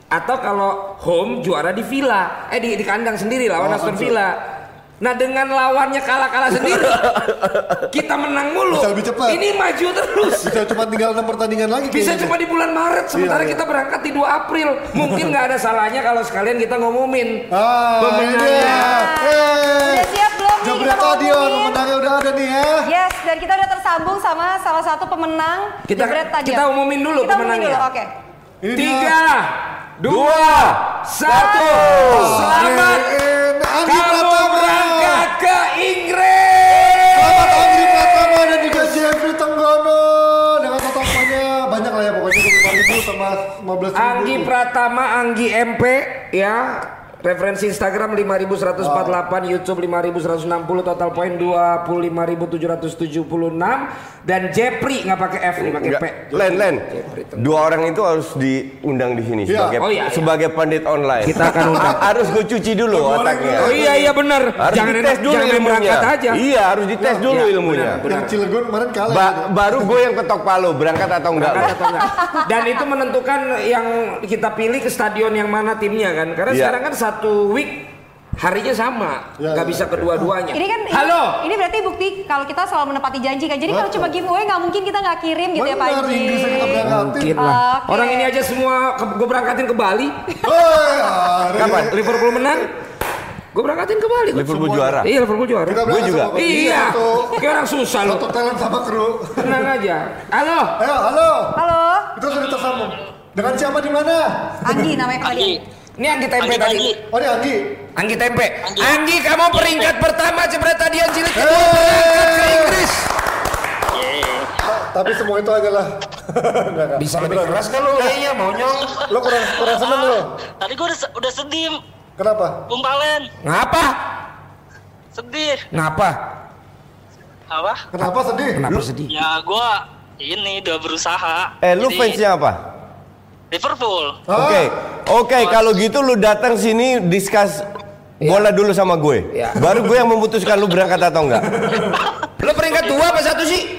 Speaker 4: atau kalau home juara di Villa. Eh di, di kandang sendiri lawan
Speaker 2: Oh,
Speaker 4: Aston. Villa. Nah dengan lawannya kalah-kalah sendiri kita menang mulu.
Speaker 2: Bisa lebih cepat.
Speaker 4: Ini maju terus.
Speaker 2: Bisa cuma tinggal 6 pertandingan lagi.
Speaker 4: Bisa cuma di bulan Maret sementara
Speaker 2: Iya, iya.
Speaker 4: kita berangkat di 2 April. Mungkin nggak ada salahnya kalau sekalian kita ngumumin
Speaker 2: Ah,
Speaker 4: pemenangnya.
Speaker 2: dia. Yeay.
Speaker 5: Udah siap belum nih
Speaker 2: Jabret
Speaker 5: kita ngomongin?
Speaker 2: pemenangnya udah ada nih ya.
Speaker 5: Yes, dan kita udah tersambung sama salah satu pemenang
Speaker 4: Kita- kita umumin dulu
Speaker 5: Kita umumin
Speaker 4: pemenangnya.
Speaker 5: dulu, oke.
Speaker 2: Dia.
Speaker 4: Tiga, dua, satu. Selamat kamu
Speaker 2: Pratama. 15 ribu.
Speaker 4: Anggi Pratama, Anggi MP, ya. Referensi Instagram 5148, YouTube 5160, total poin 25776 dan Jepri nggak pakai F nih, pakai. P.
Speaker 3: Len, Len. Dua orang itu harus diundang di sini
Speaker 2: Iya.
Speaker 3: sebagai
Speaker 4: Oh, iya, iya.
Speaker 3: sebagai pandit online.
Speaker 4: Kita akan undang.
Speaker 3: harus gue cuci dulu otaknya.
Speaker 4: Oh iya iya benar.
Speaker 3: Harus
Speaker 4: Jangan
Speaker 3: dites dulu
Speaker 4: jangan
Speaker 3: ilmunya.
Speaker 4: berangkat aja.
Speaker 3: Iya, harus dites dulu
Speaker 4: Iya,
Speaker 3: ilmunya.
Speaker 4: benar,
Speaker 2: Yang Cilegon kemarin kalah.
Speaker 3: Ba-
Speaker 2: gitu.
Speaker 3: baru gue yang ketok palu berangkat atau enggak.
Speaker 4: Berangkat atau enggak. Dan itu menentukan yang kita pilih ke stadion yang mana timnya kan. Karena
Speaker 3: Iya.
Speaker 4: sekarang kan satu week harinya sama,
Speaker 2: Ya,
Speaker 4: nggak
Speaker 2: ya.
Speaker 4: bisa kedua-duanya.
Speaker 5: Ini kan ini-
Speaker 4: Halo.
Speaker 5: Ini, berarti bukti kalau kita selalu menepati janji kan. Jadi kalau cuma giveaway nggak mungkin kita nggak kirim gitu ya Pak
Speaker 2: Benar,
Speaker 5: Haji.
Speaker 4: Mungkin lah.
Speaker 5: Oke.
Speaker 4: Orang ini aja semua gue berangkatin ke Bali.
Speaker 3: Kapan?
Speaker 4: Liverpool menang. Gue berangkatin ke Bali.
Speaker 3: Liverpool
Speaker 2: Semua.
Speaker 3: juara.
Speaker 4: Iya Liverpool juara.
Speaker 3: Gue juga.
Speaker 4: Iya.
Speaker 2: Satu,
Speaker 4: Kayak orang susah loh.
Speaker 2: satu talent sama kru.
Speaker 4: Tenang aja. Halo.
Speaker 2: Ayo, halo.
Speaker 5: Halo,
Speaker 2: Kita sudah tersambung. Dengan siapa di mana?
Speaker 5: Anggi namanya Pak
Speaker 6: Anggi,
Speaker 4: Ini Anggi Tempe
Speaker 6: Anggi,
Speaker 4: tadi.
Speaker 6: Anggi.
Speaker 2: Oh, ini Anggi.
Speaker 4: Anggi Tempe.
Speaker 6: Anggi.
Speaker 4: Anggi kamu peringkat pertama jebret tadian cilik kedua
Speaker 2: Hey.
Speaker 4: berangkat ke Inggris.
Speaker 2: Tapi semua itu adalah Enggak, enggak.
Speaker 4: Bisa lebih keras kan lu kayaknya mau nyong.
Speaker 2: Lo kurang kurang seneng lo.
Speaker 6: Tadi gue udah, se- udah sedih,
Speaker 2: Kenapa?
Speaker 6: Bung Palen.
Speaker 4: Ngapa?
Speaker 6: Sedih.
Speaker 4: Ngapa?
Speaker 6: Apa?
Speaker 2: Kenapa sedih?
Speaker 4: Kenapa sedih?
Speaker 6: Ya gue ini udah berusaha.
Speaker 3: Eh, lu
Speaker 6: Jadi,
Speaker 3: fansnya apa?
Speaker 6: Liverpool.
Speaker 3: Oke, oke. Kalau gitu lu datang sini discuss bola dulu sama gue.
Speaker 4: Iya.
Speaker 3: Baru gue yang memutuskan lu berangkat atau enggak.
Speaker 4: Lu peringkat dua apa satu sih?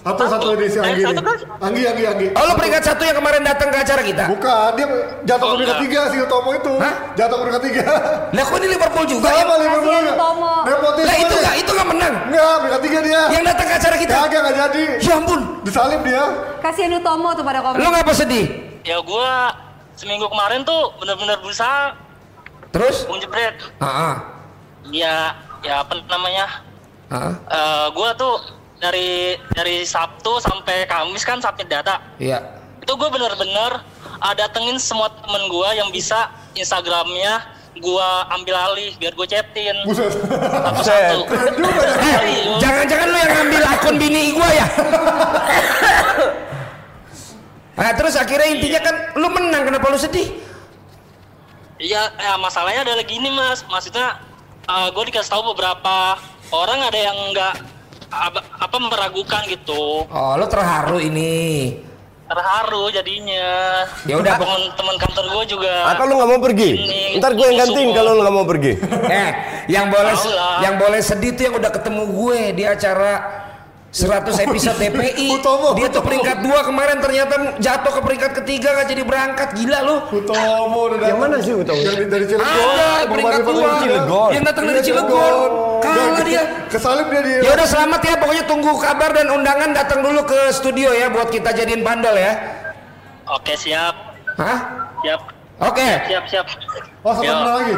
Speaker 2: Satu satu di si Anggi
Speaker 6: Eh, satu kan?
Speaker 2: Anggi Anggi Anggi.
Speaker 4: Oh lu peringkat satu yang kemarin datang ke acara kita?
Speaker 2: Bukan, dia jatuh ke
Speaker 6: Oh,
Speaker 2: peringkat
Speaker 6: enggak.
Speaker 2: tiga si Utomo itu.
Speaker 4: Hah?
Speaker 2: Jatuh ke peringkat tiga.
Speaker 4: Lah kok ini Liverpool juga ya?
Speaker 2: Sama Liverpool.
Speaker 5: Kasihan Utomo.
Speaker 2: Nepotisme.
Speaker 4: Lah itu
Speaker 2: nih.
Speaker 4: nggak itu nggak menang.
Speaker 2: Enggak, peringkat tiga dia.
Speaker 4: Yang datang ke acara kita?
Speaker 2: Kagak enggak jadi.
Speaker 4: Ya ampun.
Speaker 2: Disalib dia.
Speaker 5: Kasihan Utomo tuh pada komen.
Speaker 4: Lu ngapa sedih?
Speaker 6: Ya gue seminggu kemarin tuh bener-bener berusaha
Speaker 4: Terus?
Speaker 6: Bung Jebret.
Speaker 4: Ah.
Speaker 6: Ya, ya apa namanya?
Speaker 4: ah.
Speaker 6: Eh gue tuh dari dari Sabtu sampai Kamis kan submit data.
Speaker 4: Iya.
Speaker 6: Itu gue bener-bener uh, datengin semua temen gue yang bisa Instagramnya gue ambil alih biar gue chatin
Speaker 2: Buset.
Speaker 6: satu-satu.
Speaker 4: Jangan-jangan lu yang ngambil akun bini gua ya? Nah, terus akhirnya intinya kan lu menang kenapa lu sedih?
Speaker 6: Iya, ya, masalahnya adalah gini mas, maksudnya gue dikasih tahu beberapa orang ada yang nggak apa, apa meragukan gitu,
Speaker 4: Oh, lu terharu ini.
Speaker 6: terharu jadinya.
Speaker 4: Ya udah,
Speaker 6: teman-teman kantor gue juga.
Speaker 3: Atau lu nggak mau pergi?
Speaker 6: Ini,
Speaker 3: Ntar gue yang gantiin kalau lu nggak mau pergi.
Speaker 4: Eh, yang boleh yang boleh sedih tuh yang udah ketemu gue di acara 100 episode TPI.
Speaker 2: Utomo,
Speaker 4: Dia tuh
Speaker 2: Utomo.
Speaker 4: peringkat dua kemarin ternyata jatuh ke peringkat ketiga nggak jadi berangkat. Gila lu.
Speaker 2: Utomo udah
Speaker 3: Yang mana sih Utomo?
Speaker 2: Dari, dari Cilegon.
Speaker 4: Ada peringkat
Speaker 2: balik-balik
Speaker 4: dua.
Speaker 3: Cilegon.
Speaker 4: Yang datang dari Cilegon. Kalah dia.
Speaker 2: Kesalip dia di.
Speaker 4: Ya udah selamat ya, pokoknya tunggu kabar dan undangan datang dulu ke studio ya buat kita jadiin bandel ya.
Speaker 6: Oke siap,
Speaker 4: Hah?
Speaker 6: siap,
Speaker 4: Oke.
Speaker 6: siap, siap.
Speaker 2: Oh, selamat
Speaker 6: Yo.
Speaker 2: menang lagi.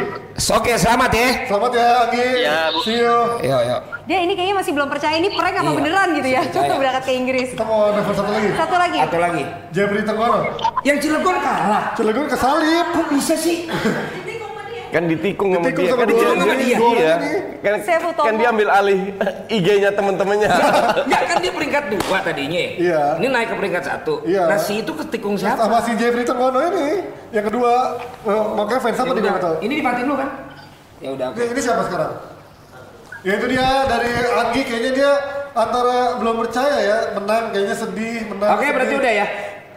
Speaker 4: Oke, selamat ya.
Speaker 2: Selamat ya, Anggi.
Speaker 6: Ya, Bu.
Speaker 2: See you.
Speaker 4: Yo yo.
Speaker 5: Dia ini kayaknya masih belum percaya ini prank apa
Speaker 4: Iya,
Speaker 5: beneran gitu ya.
Speaker 4: percaya.
Speaker 5: Berangkat ke Inggris.
Speaker 2: Kita mau nelfon satu lagi.
Speaker 5: Satu lagi.
Speaker 4: Satu lagi.
Speaker 2: Jeffrey Tenggono.
Speaker 4: Yang Cilegon kalah.
Speaker 2: Cilegon kesalip.
Speaker 4: Kok bisa sih?
Speaker 3: Kan ditikung sama
Speaker 2: Ditikung
Speaker 3: dia.
Speaker 2: sama
Speaker 3: Kan dia, dia,
Speaker 2: dua
Speaker 3: iya. Kan, kan dia ambil alih IG-nya temen-temennya.
Speaker 4: Enggak kan dia peringkat dua tadinya.
Speaker 2: Iya.
Speaker 4: Ini naik ke peringkat satu.
Speaker 2: Iya.
Speaker 4: Nah si itu ketikung siapa?
Speaker 2: Sama si Jeffrey Tenggono ini. Yang kedua, eh, makanya fans apa
Speaker 4: Ya
Speaker 2: dia
Speaker 4: udah,
Speaker 2: nggak tahu.
Speaker 4: Ini dimatiin lu kan? Ya udah.
Speaker 2: Ini, ini siapa sekarang? Ya itu dia dari Anggi kayaknya dia antara belum percaya ya, menang kayaknya sedih, menang.
Speaker 4: Oke, berarti udah ya.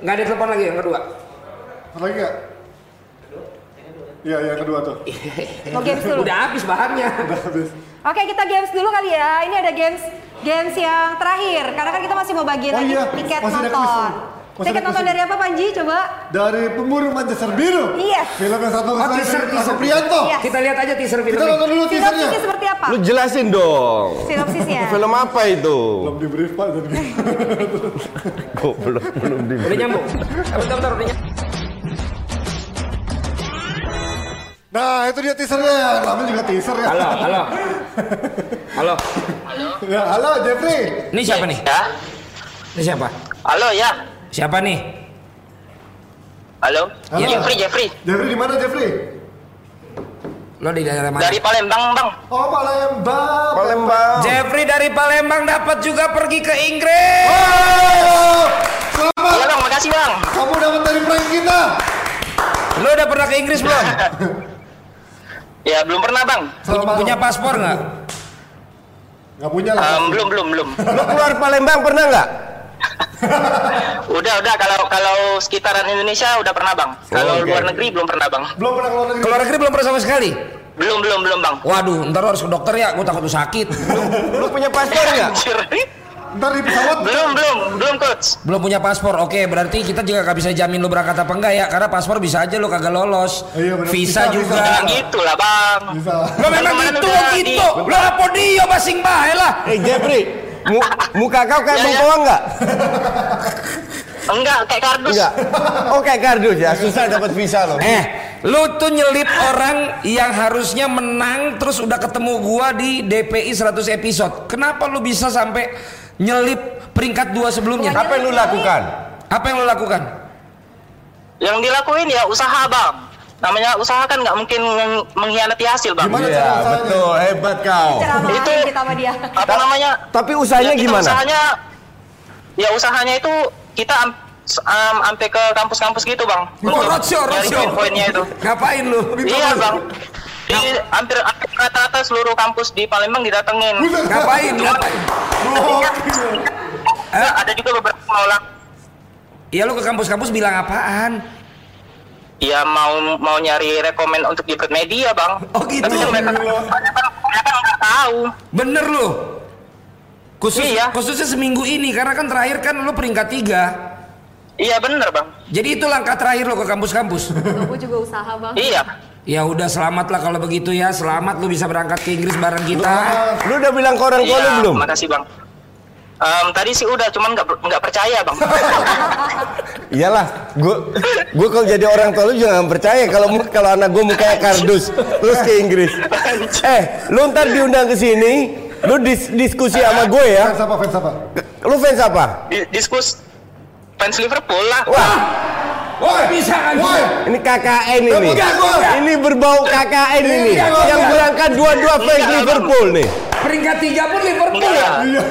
Speaker 4: Nggak ada telepon lagi yang kedua.
Speaker 2: Lagi nggak? Iya, yang kedua tuh.
Speaker 5: Mau games dulu.
Speaker 4: Udah habis bahannya.
Speaker 2: Udah habis.
Speaker 5: Oke, kita games dulu kali ya. Ini ada games games yang terakhir. Karena kan kita masih mau bagiin
Speaker 2: Oh
Speaker 5: lagi
Speaker 2: iya,
Speaker 5: tiket
Speaker 2: masih
Speaker 5: nonton.
Speaker 2: Masih
Speaker 5: Tiket nonton dari apa Panji? Coba.
Speaker 2: Dari pemburu Manchester Biru.
Speaker 5: Iya.
Speaker 2: Film yang satu
Speaker 4: Oh, teaser, teaser.
Speaker 2: Prianto.
Speaker 5: Iya.
Speaker 4: Kita lihat aja teaser
Speaker 2: Kita
Speaker 4: filmnya.
Speaker 2: nonton dulu teasernya.
Speaker 5: Sinopsisnya seperti apa?
Speaker 3: Lu jelasin dong.
Speaker 5: Sinopsisnya.
Speaker 3: Film apa itu?
Speaker 2: Belum di brief Pak jadi.
Speaker 3: Kok belum belum di.
Speaker 4: Udah nyambung. Bentar, bentar, udah nyambung.
Speaker 2: Nah, itu dia teasernya. Namanya juga teaser ya.
Speaker 4: Halo, halo. Halo.
Speaker 2: Ya, halo Jeffrey.
Speaker 4: Ini siapa nih?
Speaker 6: Ya,
Speaker 4: Ini siapa?
Speaker 6: halo ya,
Speaker 4: Siapa nih?
Speaker 6: halo,
Speaker 2: Halo.
Speaker 6: Jeffrey, Jeffrey,
Speaker 2: Jeffrey di mana Jeffrey?
Speaker 4: Lo di daerah mana?
Speaker 6: dari Palembang bang.
Speaker 2: Oh, Palembang.
Speaker 3: Palembang.
Speaker 4: Jeffrey dari Palembang dapat juga pergi ke Inggris.
Speaker 2: Oh, selamat.
Speaker 6: Iya bang, makasih bang.
Speaker 2: Kamu dapat dari prank kita.
Speaker 4: Lo udah pernah ke Inggris belum?
Speaker 6: Ya belum pernah bang.
Speaker 2: Selamat.
Speaker 4: Punya paspor nggak?
Speaker 2: Nggak punya lah.
Speaker 6: Em, belum, belum, belum.
Speaker 3: Lu keluar Palembang pernah nggak?
Speaker 6: Udah, udah. Kalau kalau sekitaran Indonesia udah pernah bang. Kalau
Speaker 3: Oke.
Speaker 6: luar negeri belum pernah bang.
Speaker 2: Belum pernah keluar negeri.
Speaker 4: Keluar negeri belum pernah sama sekali.
Speaker 6: Belum, belum, belum bang.
Speaker 4: Waduh, ntar lo harus ke dokter ya. Gue takut lu sakit.
Speaker 3: Lu punya paspor nggak?
Speaker 2: Ntar di pesawat.
Speaker 6: belum, belum, belum coach.
Speaker 4: Belum punya paspor. Oke, berarti kita juga gak bisa jamin lu berangkat apa enggak ya. Karena paspor bisa aja lu kagak lolos.
Speaker 2: Iya, bener.
Speaker 4: Visa
Speaker 2: Bisa,
Speaker 4: juga.
Speaker 2: bisa.
Speaker 6: Gitu lah bang.
Speaker 2: Bisa.
Speaker 4: Lo memang gitu, gitu.
Speaker 6: di-
Speaker 4: Lo apa dia basing bae lah.
Speaker 3: Eh Jeffrey, mu muka kau kayak
Speaker 6: Ya, ya.
Speaker 3: bengkoang nggak?
Speaker 6: Enggak, kayak kardus.
Speaker 3: Enggak. Oh kayak kardus ya, susah dapat visa loh.
Speaker 4: Eh, lu tuh nyelip orang yang harusnya menang terus udah ketemu gua di DPI 100 episode. Kenapa lu bisa sampai nyelip peringkat dua sebelumnya?
Speaker 3: Apa yang lu lakukan?
Speaker 4: Apa yang lu lakukan?
Speaker 6: Yang dilakuin ya usaha bang. Namanya usaha kan nggak mungkin meng- mengkhianati hasil bang.
Speaker 2: Gimana
Speaker 3: Iya
Speaker 2: usahanya?
Speaker 3: betul, hebat kau.
Speaker 6: Itu-
Speaker 5: kita sama dia.
Speaker 6: Apa namanya?
Speaker 3: Tapi usahanya
Speaker 6: Ya,
Speaker 3: gimana?
Speaker 6: Usahanya, ya usahanya itu kita am- sampai ke kampus-kampus gitu bang.
Speaker 4: Oh,
Speaker 6: nyari
Speaker 4: roadshow.
Speaker 6: poin-poinnya itu.
Speaker 4: Ngapain lu?
Speaker 6: Iya bang. Di hampir rata-rata seluruh kampus di Palembang didatengin.
Speaker 4: Ngapain? Ngapain?
Speaker 2: Gokil.
Speaker 6: Nah, ada juga beberapa menolak.
Speaker 4: Iya lu ke kampus-kampus bilang apaan?
Speaker 6: Ya mau mau nyari rekomen untuk di media bang.
Speaker 4: Oh, gitu.
Speaker 6: Tapi mereka mereka nggak tahu.
Speaker 4: Bener lu. Khusus,
Speaker 6: Iya.
Speaker 4: khususnya seminggu ini karena kan terakhir kan lu peringkat tiga.
Speaker 6: Iya bener bang.
Speaker 4: Jadi itu langkah terakhir lo ke kampus-kampus.
Speaker 5: Gue juga usaha bang.
Speaker 6: Iya.
Speaker 4: Ya udah selamat lah kalau begitu ya. Selamat lu bisa berangkat ke Inggris bareng kita.
Speaker 3: Lu udah bilang ke orang tua lu
Speaker 6: Iya.
Speaker 3: belum?
Speaker 6: Makasih bang. Em, tadi sih udah, cuman nggak nggak percaya bang.
Speaker 3: Iyalah, gua gua kalau jadi orang tua lu juga nggak percaya kalau kalau anak gua mukanya kardus terus ke Inggris. Eh, lu ntar diundang ke sini, lu dis- diskusi sama gue ya.
Speaker 2: Fans apa, fans apa?
Speaker 3: Lu fans apa?
Speaker 6: Di- diskus fans Liverpool lah.
Speaker 3: Wah,
Speaker 4: Woi, bisa kan?
Speaker 2: Woi,
Speaker 3: ini KKN ini. Ini berbau KKN ini. Yang berangkat dua-dua fans Liverpool nih.
Speaker 4: Peringkat tiga pun Liverpool ya.
Speaker 2: iya.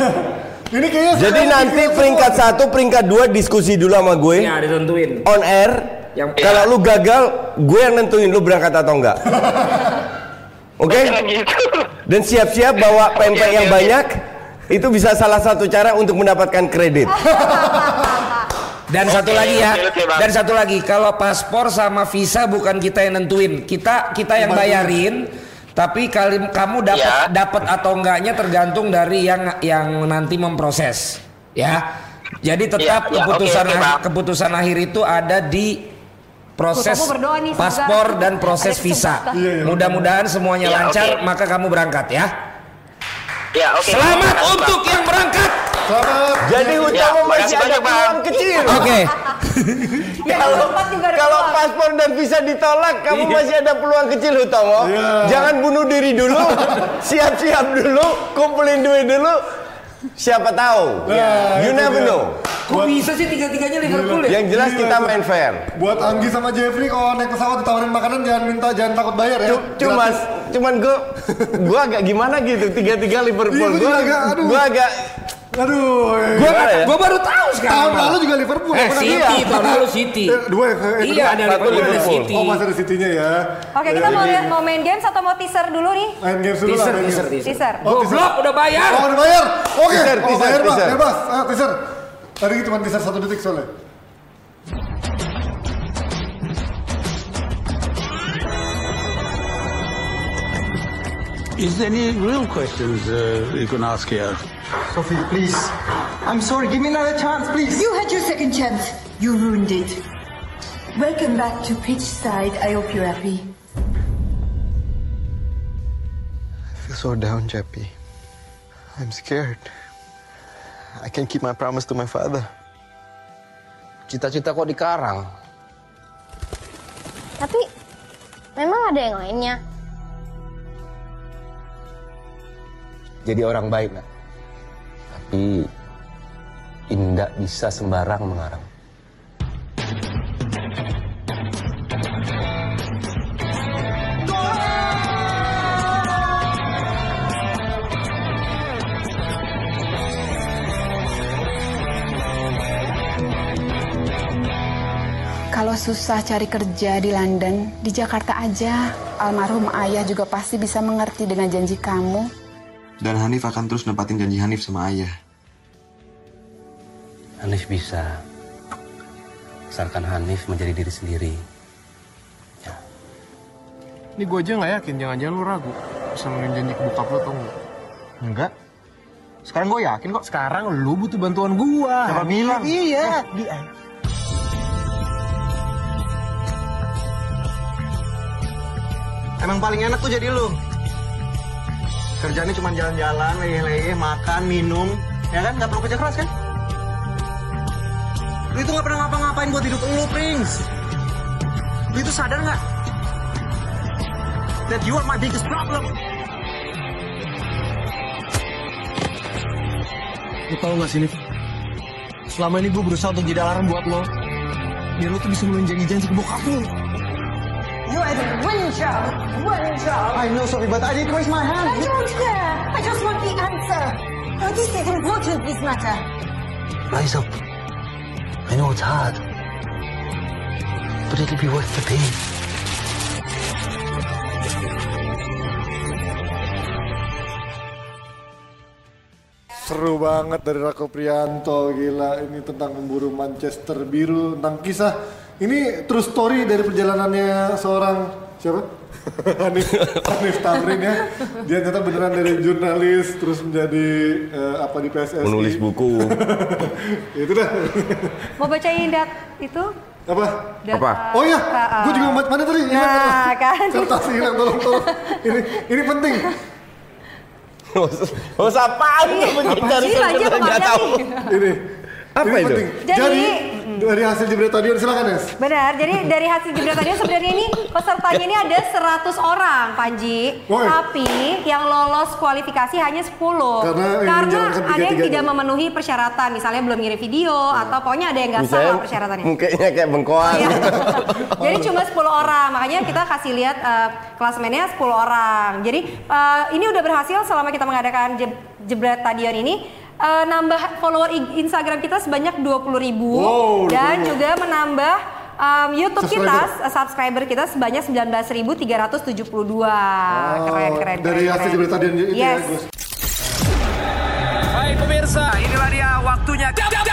Speaker 2: Ini kayaknya
Speaker 3: Jadi nanti peringkat satu, peringkat dua diskusi dulu sama gue.
Speaker 4: Ya ditentuin.
Speaker 3: On air.
Speaker 4: Yang-
Speaker 3: Kalau lu gagal, gue yang nentuin lu berangkat atau enggak. Oke?
Speaker 6: Gitu.
Speaker 3: Dan siap-siap bawa pempek yang banyak. Itu bisa salah satu cara untuk mendapatkan kredit.
Speaker 4: Dan satu
Speaker 6: Oke,
Speaker 4: lagi ya.
Speaker 6: oke, Bang.
Speaker 4: Dan satu lagi, kalau paspor sama visa bukan kita yang nentuin. Kita kita yang bayarin. Tapi kali kamu dapat
Speaker 6: Ya.
Speaker 4: dapat atau enggaknya tergantung dari yang yang nanti memproses. Ya. Jadi tetap
Speaker 6: Ya, ya,
Speaker 4: keputusan
Speaker 6: oke, oke, Bang.
Speaker 4: keputusan akhir itu ada di proses
Speaker 5: nih,
Speaker 4: paspor dan proses visa.
Speaker 2: Iya, iya.
Speaker 4: Mudah-mudahan semuanya
Speaker 6: Ya,
Speaker 4: lancar,
Speaker 6: oke.
Speaker 4: maka kamu berangkat ya.
Speaker 6: Ya, oke.
Speaker 4: Selamat untuk yang berangkat.
Speaker 2: Selamat.
Speaker 3: Jadi utama
Speaker 6: Ya,
Speaker 3: masih ada
Speaker 6: banyak, Bang.
Speaker 3: peluang kecil.
Speaker 4: Oke.
Speaker 3: Kalau paspor dan visa ditolak, kamu masih ada peluang kecil Hutomo.
Speaker 2: Iya.
Speaker 3: Jangan bunuh diri dulu, siap-siap dulu, kumpulin duit dulu. Siapa tahu?
Speaker 2: Nah,
Speaker 3: you never
Speaker 2: dia.
Speaker 3: know.
Speaker 4: Kok bisa sih tiga-tiganya Liverpool ya?
Speaker 3: Yang jelas
Speaker 2: Gila,
Speaker 3: kita main fair.
Speaker 2: Buat Anggi sama Jeffrey kalau naik pesawat ditawarin makanan jangan minta jangan takut bayar ya.
Speaker 3: Cuma, cuman gue, gue agak gimana gitu. Tiga-tiga Liverpool.
Speaker 2: Iya, gua
Speaker 3: Gue
Speaker 2: juga agak, aduh.
Speaker 3: gue agak.
Speaker 2: Aduh. eh.
Speaker 4: Gua,
Speaker 3: ya?
Speaker 4: gua baru tahu sekarang.
Speaker 2: tahun lalu juga Liverpool.
Speaker 4: Eh,
Speaker 2: ya,
Speaker 4: City, tahun lalu City.
Speaker 2: Eh, Dua ya?
Speaker 4: Iya, ada Liverpool, ada
Speaker 3: Liverpool.
Speaker 4: City.
Speaker 2: Oh masih ada City-nya ya.
Speaker 5: Oke, kita mau lihat mau main games atau mau teaser dulu nih?
Speaker 2: Main games dulu lah.
Speaker 4: Teaser,
Speaker 2: main
Speaker 4: teaser,
Speaker 2: games.
Speaker 4: teaser.
Speaker 5: Teaser.
Speaker 2: Oh, teaser.
Speaker 4: Goblok, udah bayar.
Speaker 2: Oh udah bayar? Oke.
Speaker 3: Teaser,
Speaker 2: oh,
Speaker 3: teaser,
Speaker 2: bayar
Speaker 3: teaser.
Speaker 2: bebas. Ah, teaser. Tadi cuma teaser satu detik soalnya.
Speaker 7: Is there any real questions uh, you can ask here?
Speaker 8: Sophie, please. I'm sorry, give me another chance, please.
Speaker 9: You had your second chance. You ruined it. Welcome back to Pitchside. I hope you're happy.
Speaker 8: I feel so down, Chappie. I'm scared. I can't keep my promise to my father.
Speaker 10: Cita-cita kok dikarang?
Speaker 11: Tapi memang ada yang lainnya.
Speaker 10: Jadi orang baik, nak. Tapi indah bisa sembarang mengarang.
Speaker 9: Kalau susah cari kerja di London, di Jakarta aja. Almarhum ayah juga pasti bisa mengerti dengan janji kamu.
Speaker 8: Dan Hanif akan terus nempatin janji Hanif sama ayah.
Speaker 10: Hanif bisa. Asalkan Hanif menjadi diri sendiri.
Speaker 12: Ini gue aja nggak yakin, jangan-jangan lu ragu bisa janji ke bokap lu atau enggak.
Speaker 8: Enggak. Sekarang gue yakin kok.
Speaker 12: Sekarang lu butuh bantuan gua.
Speaker 8: Siapa bilang?
Speaker 12: Iya.
Speaker 8: Emang paling enak tuh jadi lu. Kerjanya cuma jalan-jalan, leyeh-leyeh, makan, minum. Ya kan? Gak perlu kerja keras kan? Lu itu gak pernah ngapa-ngapain buat hidup lu, Prince. Lu itu sadar gak? That you are my biggest problem.
Speaker 12: Lu tau gak sih, Liv? Selama ini gue berusaha untuk jadi alarm buat lo. Biar lo tuh bisa menuhin janji-janji ke bokap lu.
Speaker 9: You had one job, one job.
Speaker 8: I know, Sophie, but I didn't raise my hand.
Speaker 9: I don't care. I just want the answer. Now, this is important, this matter.
Speaker 10: Rise up. I know it's hard. But it'll be worth the pain.
Speaker 2: Seru banget dari Rako Prianto, gila ini tentang memburu Manchester biru, tentang kisah ini true story dari perjalanannya seorang siapa? Hanif, Hanif Tamrin ya. Dia ternyata beneran dari jurnalis terus menjadi eh, apa di PSSI.
Speaker 3: Menulis buku.
Speaker 2: Itu dah.
Speaker 5: Mau bacain dat itu?
Speaker 2: apa?
Speaker 5: Dat-
Speaker 3: Apa?
Speaker 2: Oh iya, gue juga mana tadi?
Speaker 5: Nah,
Speaker 2: tolong.
Speaker 5: kan.
Speaker 2: Kertas hilang, tolong, tolong. Ini, ini penting.
Speaker 3: Oh, apaan
Speaker 5: Iya,
Speaker 3: mencari
Speaker 5: sih?
Speaker 2: Ini.
Speaker 3: Apa
Speaker 2: ini
Speaker 3: itu?
Speaker 2: penting.
Speaker 5: Jadi,
Speaker 2: Jadi, Dari hasil jebret tadi silakan Nes.
Speaker 5: Benar, jadi dari hasil jebret tadi sebenarnya ini pesertanya ini ada 100 orang, Panji.
Speaker 2: Woi.
Speaker 5: Tapi yang lolos kualifikasi hanya 10.
Speaker 2: Karena
Speaker 5: Karena ada yang tidak memenuhi persyaratan, misalnya belum ngirim video atau pokoknya ada yang nggak
Speaker 3: Misalnya
Speaker 5: sama persyaratannya.
Speaker 3: mukanya kayak bengkoang.
Speaker 5: Iya. Jadi cuma 10 orang, makanya kita kasih lihat eh, klasmennya 10 orang. Jadi eh, ini udah berhasil selama kita mengadakan je- jebret tadion ini eh, nambah follower Instagram kita sebanyak 20.000 ribu
Speaker 2: Wow,
Speaker 5: dan
Speaker 2: 20.000.
Speaker 5: juga menambah em, YouTube kita,
Speaker 2: Subscriber.
Speaker 5: eh, subscriber kita sebanyak 19.372. keren, keren,
Speaker 2: Dari
Speaker 5: keren,
Speaker 2: hasil
Speaker 5: keren.
Speaker 2: jebret tadi itu ya
Speaker 5: Yes.
Speaker 2: Gus.
Speaker 1: Baik pemirsa, inilah dia waktunya. Jab, jab,